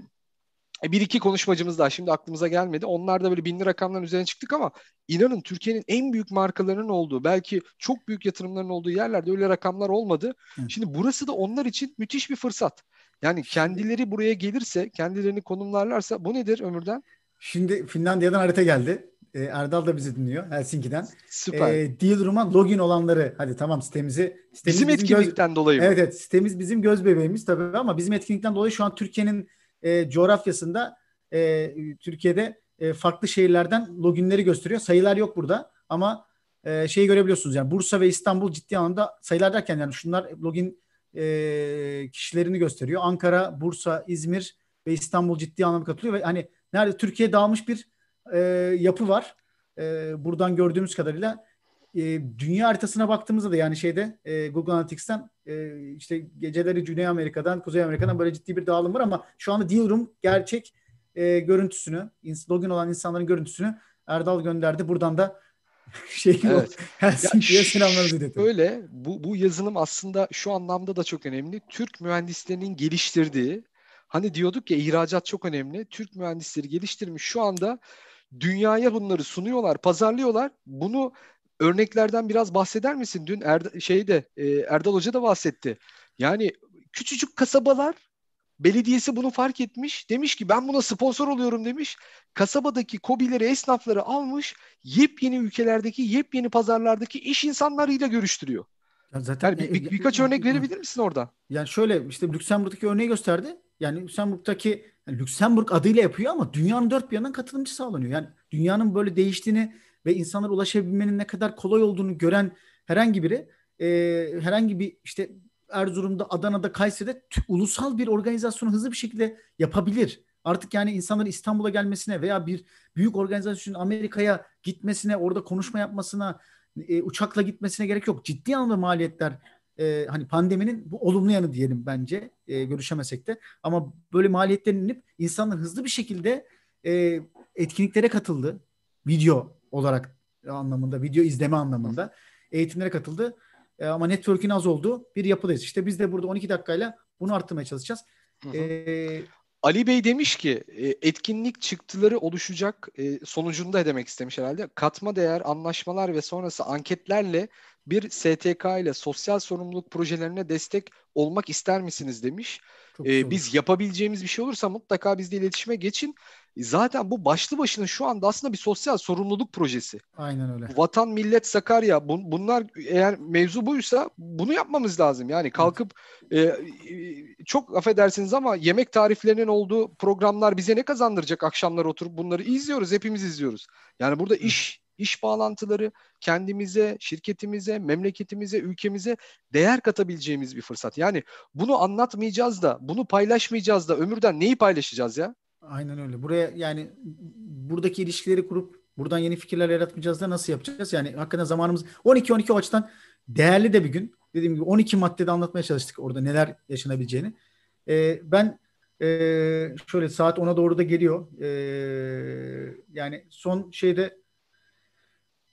bir iki konuşmacımız daha şimdi aklımıza gelmedi. Onlar da böyle binli rakamların üzerine çıktık ama inanın Türkiye'nin en büyük markalarının olduğu, belki çok büyük yatırımların olduğu yerlerde öyle rakamlar olmadı. Hı. Şimdi burası da onlar için müthiş bir fırsat. Yani kendileri buraya gelirse, kendilerini konumlarlarsa bu nedir Ömürden? Şimdi Finlandiya'dan harita geldi. Ee, Erdal da bizi dinliyor Helsinki'den. Süper. Ee, Deal Room'a login olanları hadi tamam sitemizi sitemiz Bizim göz- etkinlikten dolayı mı? Evet evet sitemiz bizim göz bebeğimiz tabii ama bizim etkinlikten dolayı şu an Türkiye'nin e, coğrafyasında e, Türkiye'de e, farklı şehirlerden loginleri gösteriyor. Sayılar yok burada ama e, şeyi görebiliyorsunuz yani Bursa ve İstanbul ciddi anlamda sayılar derken yani şunlar login e, kişilerini gösteriyor. Ankara, Bursa, İzmir ve İstanbul ciddi anlamda katılıyor ve hani nerede Türkiye dağılmış bir e, yapı var. E, buradan gördüğümüz kadarıyla e, dünya haritasına baktığımızda da yani şeyde e, Google Analytics'ten e, işte geceleri Güney Amerika'dan, Kuzey Amerika'dan böyle ciddi bir dağılım var ama şu anda Deal Room gerçek e, görüntüsünü, login olan insanların görüntüsünü Erdal gönderdi. Buradan da şey Evet. Helsinki'ye selamlarımızı. Öyle bu, bu yazılım aslında şu anlamda da çok önemli. Türk mühendislerinin geliştirdiği hani diyorduk ya ihracat çok önemli. Türk mühendisleri geliştirmiş şu anda dünyaya bunları sunuyorlar, pazarlıyorlar. Bunu örneklerden biraz bahseder misin? Dün Erd şeyde e, Erdal Hoca da bahsetti. Yani küçücük kasabalar Belediyesi bunu fark etmiş. Demiş ki ben buna sponsor oluyorum demiş. Kasabadaki kobileri, esnafları almış. Yepyeni ülkelerdeki, yepyeni pazarlardaki iş insanlarıyla görüştürüyor. Ya zaten Yani bir, e, bir- e, birkaç e, örnek e, verebilir misin orada? Yani şöyle işte Lüksemburg'daki örneği gösterdi. Yani Lüksemburg'daki yani Lüksemburg adıyla yapıyor ama dünyanın dört bir yanından katılımcı sağlanıyor. Yani dünyanın böyle değiştiğini ve insanlara ulaşabilmenin ne kadar kolay olduğunu gören herhangi biri e, herhangi bir işte Erzurum'da, Adana'da, Kayseri'de tü- ulusal bir organizasyonu hızlı bir şekilde yapabilir. Artık yani insanların İstanbul'a gelmesine veya bir büyük organizasyonun Amerika'ya gitmesine, orada konuşma yapmasına, e, uçakla gitmesine gerek yok. Ciddi anlamda maliyetler e, hani pandeminin bu olumlu yanı diyelim bence e, görüşemesek de ama böyle maliyetlerin inip insanlar hızlı bir şekilde e, etkinliklere katıldı. Video olarak anlamında, video izleme anlamında eğitimlere katıldı. E, ama network'ün az olduğu bir yapıdayız. İşte biz de burada 12 dakikayla bunu arttırmaya çalışacağız. Hı hı. E, Ali Bey demiş ki e, etkinlik çıktıları oluşacak e, sonucunda demek istemiş herhalde. Katma değer, anlaşmalar ve sonrası anketlerle bir STK ile sosyal sorumluluk projelerine destek olmak ister misiniz demiş. çok E, olur. biz yapabileceğimiz bir şey olursa mutlaka bizle iletişime geçin. Zaten bu başlı başına şu anda aslında bir sosyal sorumluluk projesi. Aynen öyle. Vatan, millet, Sakarya bun- bunlar eğer mevzu buysa bunu yapmamız lazım. Yani kalkıp e, e, çok affedersiniz ama yemek tariflerinin olduğu programlar bize ne kazandıracak akşamlar oturup bunları izliyoruz, hepimiz izliyoruz. Yani burada iş iş bağlantıları kendimize, şirketimize, memleketimize, ülkemize değer katabileceğimiz bir fırsat. Yani bunu anlatmayacağız da, bunu paylaşmayacağız da ömürden neyi paylaşacağız ya? Aynen öyle. Buraya yani buradaki ilişkileri kurup buradan yeni fikirler yaratmayacağız da nasıl yapacağız? Yani hakikaten zamanımız 12-12 o açıdan değerli de bir gün. Dediğim gibi 12 maddede anlatmaya çalıştık orada neler yaşanabileceğini. Ee, ben ee, şöyle saat 10'a doğru da geliyor. Ee, yani son şeyde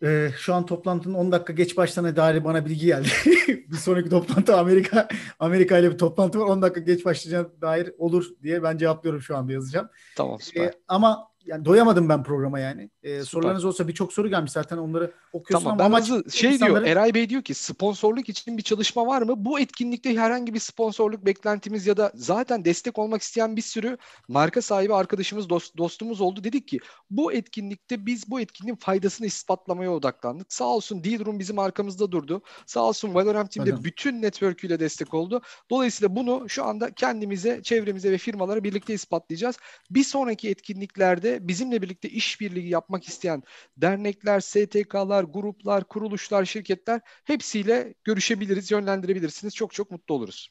ee, şu an toplantının 10 dakika geç başladığına dair bana bilgi geldi. bir sonraki toplantı Amerika Amerika ile bir toplantı var. 10 dakika geç başlayacağına dair olur diye ben cevaplıyorum şu anda yazacağım. Tamam süper. Ee, ama yani doyamadım ben programa yani. Ee, sorularınız olsa birçok soru gelmiş zaten onları okuyorsun Tamam ama amaç şey insanları- diyor Eray Bey diyor ki sponsorluk için bir çalışma var mı? Bu etkinlikte herhangi bir sponsorluk beklentimiz ya da zaten destek olmak isteyen bir sürü marka sahibi arkadaşımız dost- dostumuz oldu. Dedik ki bu etkinlikte biz bu etkinliğin faydasını ispatlamaya odaklandık. Sağ olsun Dealroom bizim arkamızda durdu. Sağ olsun Valorant Team de bütün network'üyle destek oldu. Dolayısıyla bunu şu anda kendimize, çevremize ve firmalara birlikte ispatlayacağız. Bir sonraki etkinliklerde bizimle birlikte işbirliği yapmak isteyen dernekler, STK'lar, gruplar, kuruluşlar, şirketler hepsiyle görüşebiliriz, yönlendirebilirsiniz. Çok çok mutlu oluruz.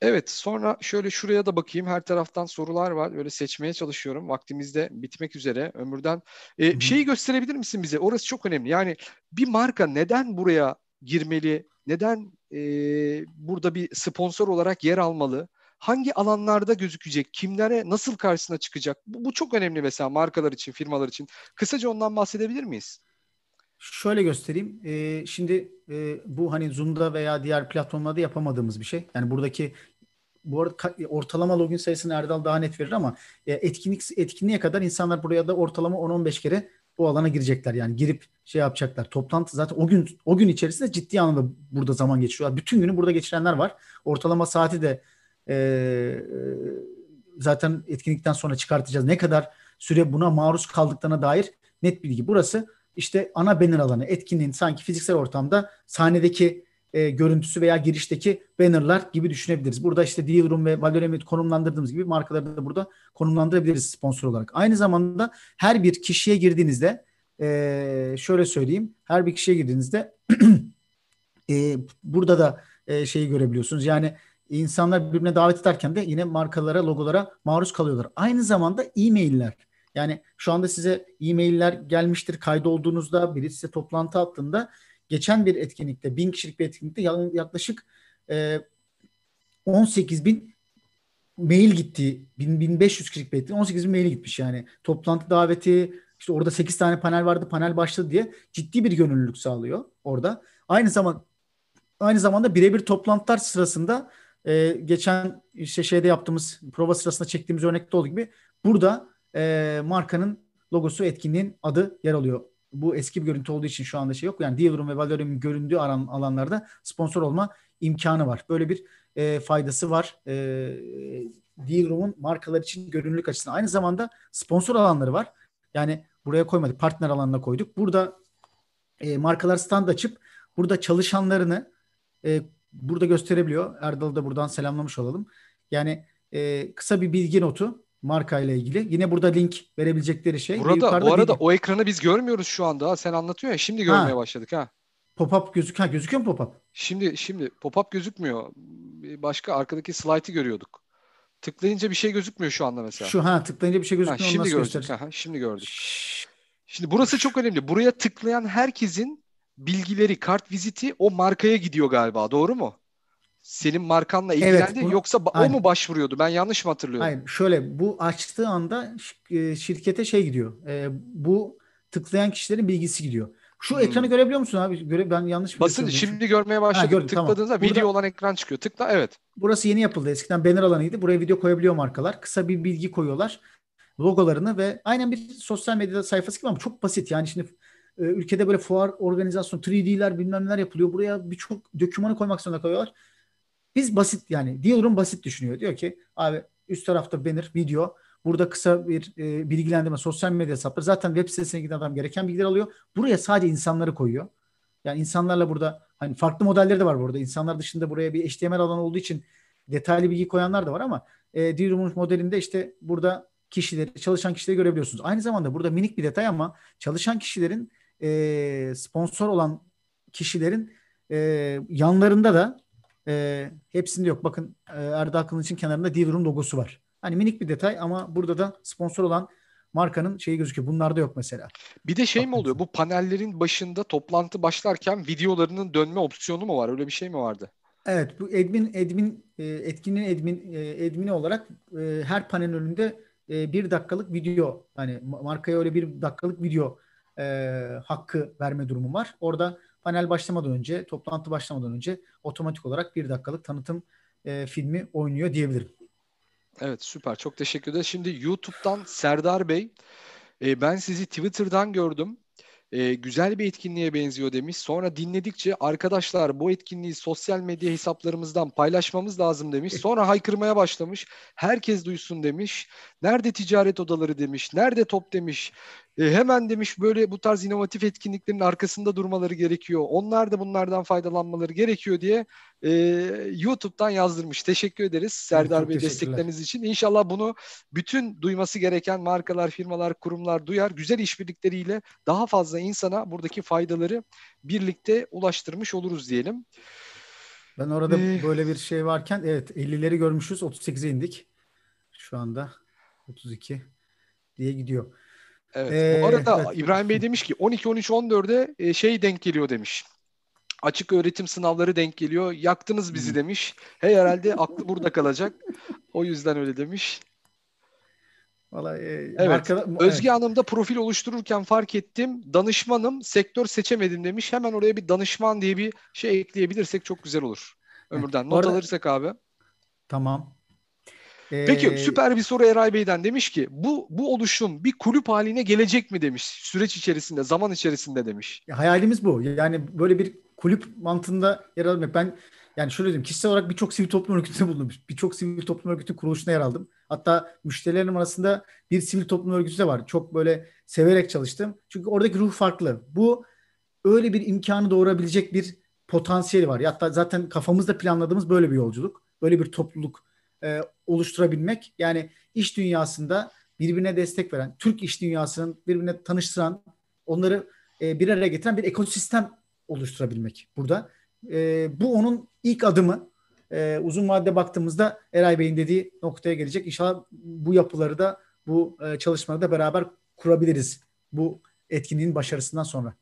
Evet, sonra şöyle şuraya da bakayım. Her taraftan sorular var. Öyle seçmeye çalışıyorum. Vaktimiz de bitmek üzere. Ömürden. Ee, Hı hı. şeyi gösterebilir misin bize? Orası çok önemli. Yani bir marka neden buraya girmeli? Neden e, burada bir sponsor olarak yer almalı? Hangi alanlarda gözükecek? Kimlere nasıl karşısına çıkacak? Bu, bu çok önemli mesela markalar için, firmalar için. Kısaca ondan bahsedebilir miyiz? Şöyle göstereyim. Ee, şimdi e, bu hani Zoom'da veya diğer platformlarda yapamadığımız bir şey. Yani buradaki bu arada ortalama login sayısını Erdal daha net verir ama e, etkinlik etkinliğe kadar insanlar buraya da ortalama 10-15 kere bu alana girecekler. Yani girip şey yapacaklar. Toplantı zaten o gün o gün içerisinde ciddi anlamda burada zaman geçiyorlar. Bütün günü burada geçirenler var. Ortalama saati de e, e, zaten etkinlikten sonra çıkartacağız. Ne kadar süre buna maruz kaldıklarına dair net bilgi. Burası işte ana banner alanı etkinliğin sanki fiziksel ortamda sahnedeki e, görüntüsü veya girişteki bannerlar gibi düşünebiliriz. Burada işte Dealroom ve Valorem'i konumlandırdığımız gibi markaları da burada konumlandırabiliriz sponsor olarak. Aynı zamanda her bir kişiye girdiğinizde e, şöyle söyleyeyim. Her bir kişiye girdiğinizde e, burada da e, şeyi görebiliyorsunuz. Yani insanlar birbirine davet ederken de yine markalara, logolara maruz kalıyorlar. Aynı zamanda e-mailler. Yani şu anda size e-mailler gelmiştir kaydolduğunuzda biri size toplantı attığında geçen bir etkinlikte bin kişilik bir etkinlikte ya- yaklaşık e, 18 bin mail gitti. 1000, 1500 kişilik bir etkinlik 18 bin mail gitmiş yani. Toplantı daveti işte orada 8 tane panel vardı panel başladı diye ciddi bir gönüllülük sağlıyor orada. Aynı zaman aynı zamanda birebir toplantılar sırasında e, geçen işte şeyde yaptığımız prova sırasında çektiğimiz örnekte olduğu gibi burada e, markanın logosu etkinliğin adı yer alıyor. Bu eski bir görüntü olduğu için şu anda şey yok. Yani Dealroom ve Valorem'in göründüğü alan, alanlarda sponsor olma imkanı var. Böyle bir e, faydası var. E, Dealroom'un markalar için görünürlük açısından. Aynı zamanda sponsor alanları var. Yani buraya koymadık. Partner alanına koyduk. Burada e, markalar stand açıp burada çalışanlarını e, burada gösterebiliyor. Erdal'ı da buradan selamlamış olalım. Yani e, kısa bir bilgi notu marka ile ilgili. Yine burada link verebilecekleri şey. Burada bu arada bilgi. o ekranı biz görmüyoruz şu anda. Sen anlatıyorsun ya şimdi görmeye ha. başladık ha. Pop-up gözük ha gözüküyor mu pop-up? Şimdi şimdi pop-up gözükmüyor. Başka arkadaki slide'ı görüyorduk. Tıklayınca bir şey gözükmüyor şu anda mesela. Şu ha tıklayınca bir şey gözükmüyor. Ha, şimdi gördük. Ha, şimdi gördük. Şimdi burası çok önemli. Buraya tıklayan herkesin bilgileri, kart viziti o markaya gidiyor galiba. Doğru mu? Senin markanla ilgilendi evet, bunu, yoksa aynen. o mu başvuruyordu? Ben yanlış mı hatırlıyorum? Hayır. Şöyle bu açtığı anda e, şirkete şey gidiyor. E, bu tıklayan kişilerin bilgisi gidiyor. Şu hmm. ekranı görebiliyor musun abi? Göre, ben yanlış mı Basın şimdi görmeye başladım. Ha, gördüm, Tıkladığınızda tamam. video Burada, olan ekran çıkıyor. Tıkla evet. Burası yeni yapıldı. Eskiden banner alanıydı. Buraya video koyabiliyor markalar. Kısa bir bilgi koyuyorlar. Logolarını ve aynen bir sosyal medya sayfası gibi ama çok basit. Yani şimdi e, ülkede böyle fuar organizasyon 3D'ler bilmem neler yapılıyor. Buraya birçok dokümanı koymak zorunda kalıyorlar. Biz basit yani Dealer'ın basit düşünüyor. Diyor ki abi üst tarafta banner, video, Burada kısa bir e, bilgilendirme, sosyal medya hesapları. Zaten web sitesine giden adam gereken bilgiler alıyor. Buraya sadece insanları koyuyor. Yani insanlarla burada hani farklı modelleri de var burada. İnsanlar dışında buraya bir HTML alanı olduğu için detaylı bilgi koyanlar da var ama e, D-Room'un modelinde işte burada kişileri, çalışan kişileri görebiliyorsunuz. Aynı zamanda burada minik bir detay ama çalışan kişilerin e, sponsor olan kişilerin e, yanlarında da e, hepsinde yok. Bakın e, Erdal Kılıç'ın kenarında D-Room logosu var. Hani minik bir detay ama burada da sponsor olan markanın şeyi gözüküyor. Bunlarda yok mesela. Bir de şey mi oluyor? Bu panellerin başında toplantı başlarken videolarının dönme opsiyonu mu var? Öyle bir şey mi vardı? Evet, bu admin admin e, etkinliğin admin e, admini olarak e, her panel önünde bir dakikalık video hani markaya öyle bir dakikalık video hakkı verme durumu var. Orada panel başlamadan önce, toplantı başlamadan önce otomatik olarak bir dakikalık tanıtım filmi oynuyor diyebilirim. Evet süper çok teşekkür ederim. Şimdi YouTube'dan Serdar Bey e, ben sizi Twitter'dan gördüm. E, güzel bir etkinliğe benziyor demiş. Sonra dinledikçe arkadaşlar bu etkinliği sosyal medya hesaplarımızdan paylaşmamız lazım demiş. Sonra haykırmaya başlamış. Herkes duysun demiş. Nerede ticaret odaları demiş. Nerede top demiş. E, hemen demiş böyle bu tarz inovatif etkinliklerin arkasında durmaları gerekiyor. Onlar da bunlardan faydalanmaları gerekiyor diye e, YouTube'dan yazdırmış. Teşekkür ederiz Serdar Bey destekleriniz için. İnşallah bunu bütün duyması gereken markalar, firmalar, kurumlar duyar. Güzel işbirlikleriyle daha fazla insana buradaki faydaları birlikte ulaştırmış oluruz diyelim. Ben orada ee, böyle bir şey varken evet 50'leri görmüşüz 38'e indik. Şu anda 32 diye gidiyor. Evet. Ee, Bu arada evet. İbrahim Bey demiş ki 12 13 14'e şey denk geliyor demiş. Açık öğretim sınavları denk geliyor. Yaktınız bizi demiş. Hey herhalde aklı burada kalacak. O yüzden öyle demiş. Vallahi, e, evet. Markada, Özge evet. Hanım da profil oluştururken fark ettim. Danışmanım, sektör seçemedim demiş. Hemen oraya bir danışman diye bir şey ekleyebilirsek çok güzel olur. Ömürden. Not Orada, alırsak abi. Tamam. Peki ee, süper bir soru Eray Bey'den demiş ki bu bu oluşum bir kulüp haline gelecek mi demiş süreç içerisinde zaman içerisinde demiş. Hayalimiz bu yani böyle bir kulüp mantığında yer almak. Ben yani şöyle diyeyim kişisel olarak birçok sivil toplum örgütünde bulundum. Birçok sivil toplum örgütü kuruluşuna yer aldım. Hatta müşterilerim arasında bir sivil toplum örgütü de var. Çok böyle severek çalıştım. Çünkü oradaki ruh farklı. Bu öyle bir imkanı doğurabilecek bir potansiyeli var. Hatta zaten kafamızda planladığımız böyle bir yolculuk. Böyle bir topluluk e, oluşturabilmek. Yani iş dünyasında birbirine destek veren, Türk iş dünyasının birbirine tanıştıran, onları e, bir araya getiren bir ekosistem oluşturabilmek burada. E, bu onun ilk adımı. E, uzun vadede baktığımızda Eray Bey'in dediği noktaya gelecek. İnşallah bu yapıları da bu e, çalışmaları da beraber kurabiliriz bu etkinliğin başarısından sonra.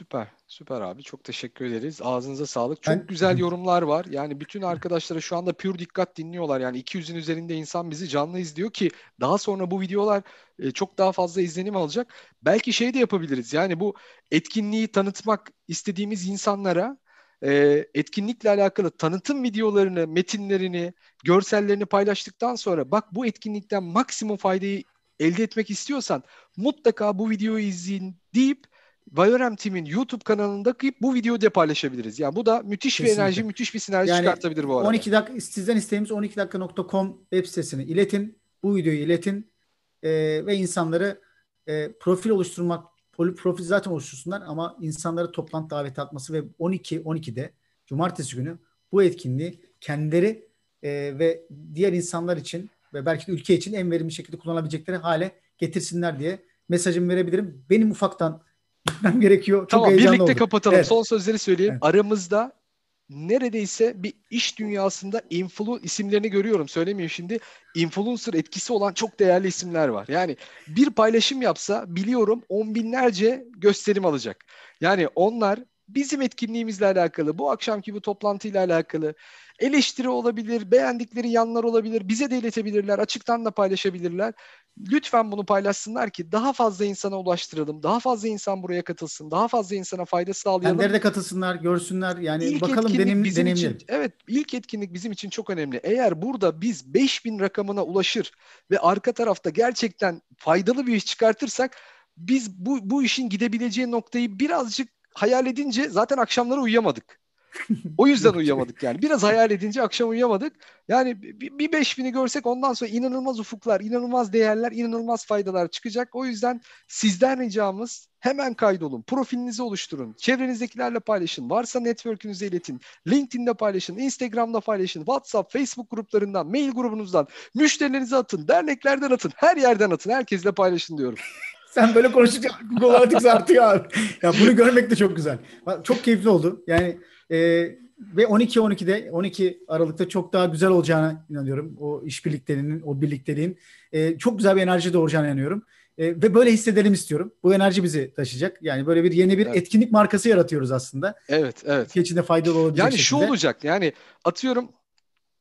Süper. Süper abi. Çok teşekkür ederiz. Ağzınıza sağlık. Çok ben... güzel yorumlar var. Yani bütün arkadaşlara şu anda pür dikkat dinliyorlar. Yani 200'ün üzerinde insan bizi canlı izliyor ki daha sonra bu videolar e, çok daha fazla izlenim alacak. Belki şey de yapabiliriz. Yani bu etkinliği tanıtmak istediğimiz insanlara e, etkinlikle alakalı tanıtım videolarını, metinlerini, görsellerini paylaştıktan sonra bak bu etkinlikten maksimum faydayı elde etmek istiyorsan mutlaka bu videoyu izleyin deyip Biorem Team'in YouTube kanalında bu videoyu da paylaşabiliriz. Yani bu da müthiş Kesinlikle. bir enerji, müthiş bir sinerji yani çıkartabilir bu arada. 12 dakika sizden isteğimiz 12dakika.com web sitesini iletin. Bu videoyu iletin e, ve insanları e, profil oluşturmak, profil zaten oluştursunlar ama insanları toplantı daveti atması ve 12 12'de cumartesi günü bu etkinliği kendileri e, ve diğer insanlar için ve belki de ülke için en verimli şekilde kullanabilecekleri hale getirsinler diye mesajımı verebilirim. Benim ufaktan gitmem gerekiyor. Çok tamam birlikte oldum. kapatalım. Evet. Son sözleri söyleyeyim. Evet. Aramızda neredeyse bir iş dünyasında influ isimlerini görüyorum. Söylemeyeyim şimdi. Influencer etkisi olan çok değerli isimler var. Yani bir paylaşım yapsa biliyorum on binlerce gösterim alacak. Yani onlar bizim etkinliğimizle alakalı, bu akşamki bu toplantıyla alakalı eleştiri olabilir, beğendikleri yanlar olabilir, bize de iletebilirler, açıktan da paylaşabilirler. Lütfen bunu paylaşsınlar ki daha fazla insana ulaştıralım, daha fazla insan buraya katılsın, daha fazla insana fayda sağlayalım. Kendileri de katılsınlar, görsünler. Yani ilk bakalım denim, bizim için, evet, ilk etkinlik bizim için çok önemli. Eğer burada biz 5000 rakamına ulaşır ve arka tarafta gerçekten faydalı bir iş çıkartırsak biz bu, bu işin gidebileceği noktayı birazcık hayal edince zaten akşamları uyuyamadık. O yüzden uyuyamadık yani. Biraz hayal edince akşam uyuyamadık. Yani bir, bir 5000'i görsek ondan sonra inanılmaz ufuklar, inanılmaz değerler, inanılmaz faydalar çıkacak. O yüzden sizden ricamız hemen kaydolun, profilinizi oluşturun, çevrenizdekilerle paylaşın, varsa network'ünüze iletin, LinkedIn'de paylaşın, Instagram'da paylaşın, WhatsApp, Facebook gruplarından, mail grubunuzdan, müşterilerinize atın, derneklerden atın, her yerden atın, herkesle paylaşın diyorum. Sen böyle konuşunca Google Analytics artıyor abi. Ya bunu görmek de çok güzel. Çok keyifli oldu. Yani e, ve 12-12'de 12 Aralık'ta çok daha güzel olacağına inanıyorum. O işbirliklerinin, o birlikteliğin e, çok güzel bir enerji doğuracağına inanıyorum. E, ve böyle hissedelim istiyorum. Bu enerji bizi taşıyacak. Yani böyle bir yeni bir evet. etkinlik markası yaratıyoruz aslında. Evet, evet. Ülke içinde faydalı olabilecek Yani şekilde. şu olacak. Yani atıyorum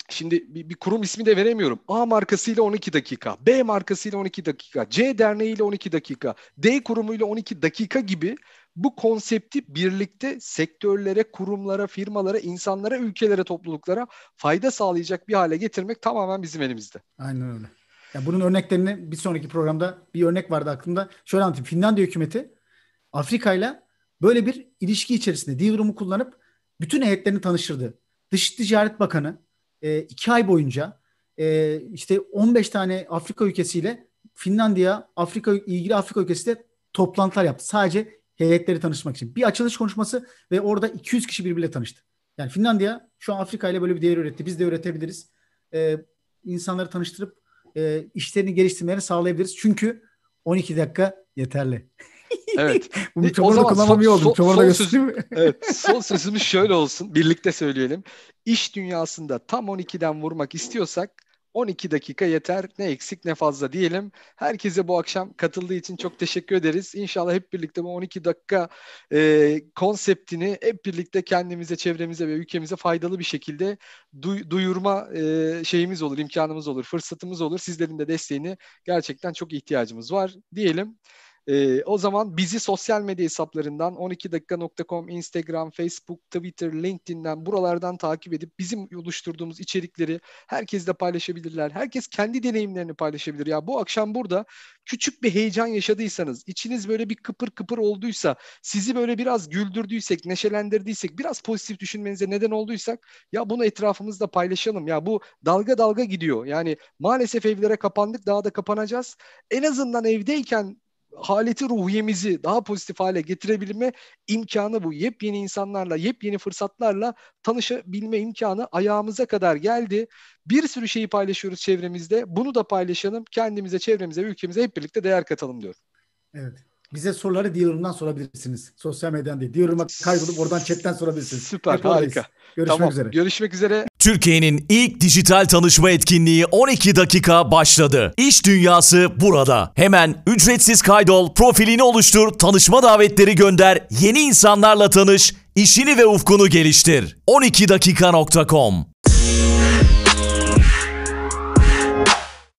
Şimdi bir, bir kurum ismi de veremiyorum. A markasıyla 12 dakika, B markasıyla 12 dakika, C derneğiyle 12 dakika, D kurumuyla 12 dakika gibi bu konsepti birlikte sektörlere, kurumlara, firmalara, insanlara, ülkelere, topluluklara fayda sağlayacak bir hale getirmek tamamen bizim elimizde. Aynen öyle. Ya bunun örneklerini bir sonraki programda bir örnek vardı aklımda. Şöyle anlatayım. Finlandiya hükümeti Afrika ile böyle bir ilişki içerisinde Divrum'u kullanıp bütün heyetlerini tanıştırdı. Dış Ticaret Bakanı e, iki ay boyunca e, işte 15 tane Afrika ülkesiyle Finlandiya, Afrika ilgili Afrika ülkesiyle toplantılar yaptı. Sadece heyetleri tanışmak için. Bir açılış konuşması ve orada 200 kişi birbiriyle tanıştı. Yani Finlandiya şu an Afrika ile böyle bir değer üretti. Biz de üretebiliriz. Ee, insanları tanıştırıp e, işlerini geliştirmelerini sağlayabiliriz. Çünkü 12 dakika yeterli. Evet. Bunu çamurda kullanmam iyi oldu. Çamurda söz, evet, son sözümüz şöyle olsun. Birlikte söyleyelim. İş dünyasında tam 12'den vurmak istiyorsak 12 dakika yeter. Ne eksik ne fazla diyelim. Herkese bu akşam katıldığı için çok teşekkür ederiz. İnşallah hep birlikte bu 12 dakika e, konseptini hep birlikte kendimize, çevremize ve ülkemize faydalı bir şekilde duy, duyurma e, şeyimiz olur, imkanımız olur, fırsatımız olur. Sizlerin de desteğini gerçekten çok ihtiyacımız var diyelim. Ee, o zaman bizi sosyal medya hesaplarından 12dakika.com, Instagram, Facebook, Twitter, LinkedIn'den buralardan takip edip bizim oluşturduğumuz içerikleri herkesle paylaşabilirler. Herkes kendi deneyimlerini paylaşabilir. Ya bu akşam burada küçük bir heyecan yaşadıysanız, içiniz böyle bir kıpır kıpır olduysa, sizi böyle biraz güldürdüysek, neşelendirdiysek, biraz pozitif düşünmenize neden olduysak ya bunu etrafımızda paylaşalım. Ya bu dalga dalga gidiyor. Yani maalesef evlere kapandık, daha da kapanacağız. En azından evdeyken haleti ruhiyemizi daha pozitif hale getirebilme imkanı bu. Yepyeni insanlarla, yepyeni fırsatlarla tanışabilme imkanı ayağımıza kadar geldi. Bir sürü şeyi paylaşıyoruz çevremizde. Bunu da paylaşalım. Kendimize, çevremize, ülkemize hep birlikte değer katalım diyorum. Evet. Bize soruları Diyarum'dan sorabilirsiniz. Sosyal medyadan değil. Diyarum'a kaydolup oradan chatten sorabilirsiniz. Süper, Hep harika. Görüşmek tamam, üzere. Görüşmek üzere. Türkiye'nin ilk dijital tanışma etkinliği 12 dakika başladı. İş dünyası burada. Hemen ücretsiz kaydol, profilini oluştur, tanışma davetleri gönder, yeni insanlarla tanış, işini ve ufkunu geliştir. 12dakika.com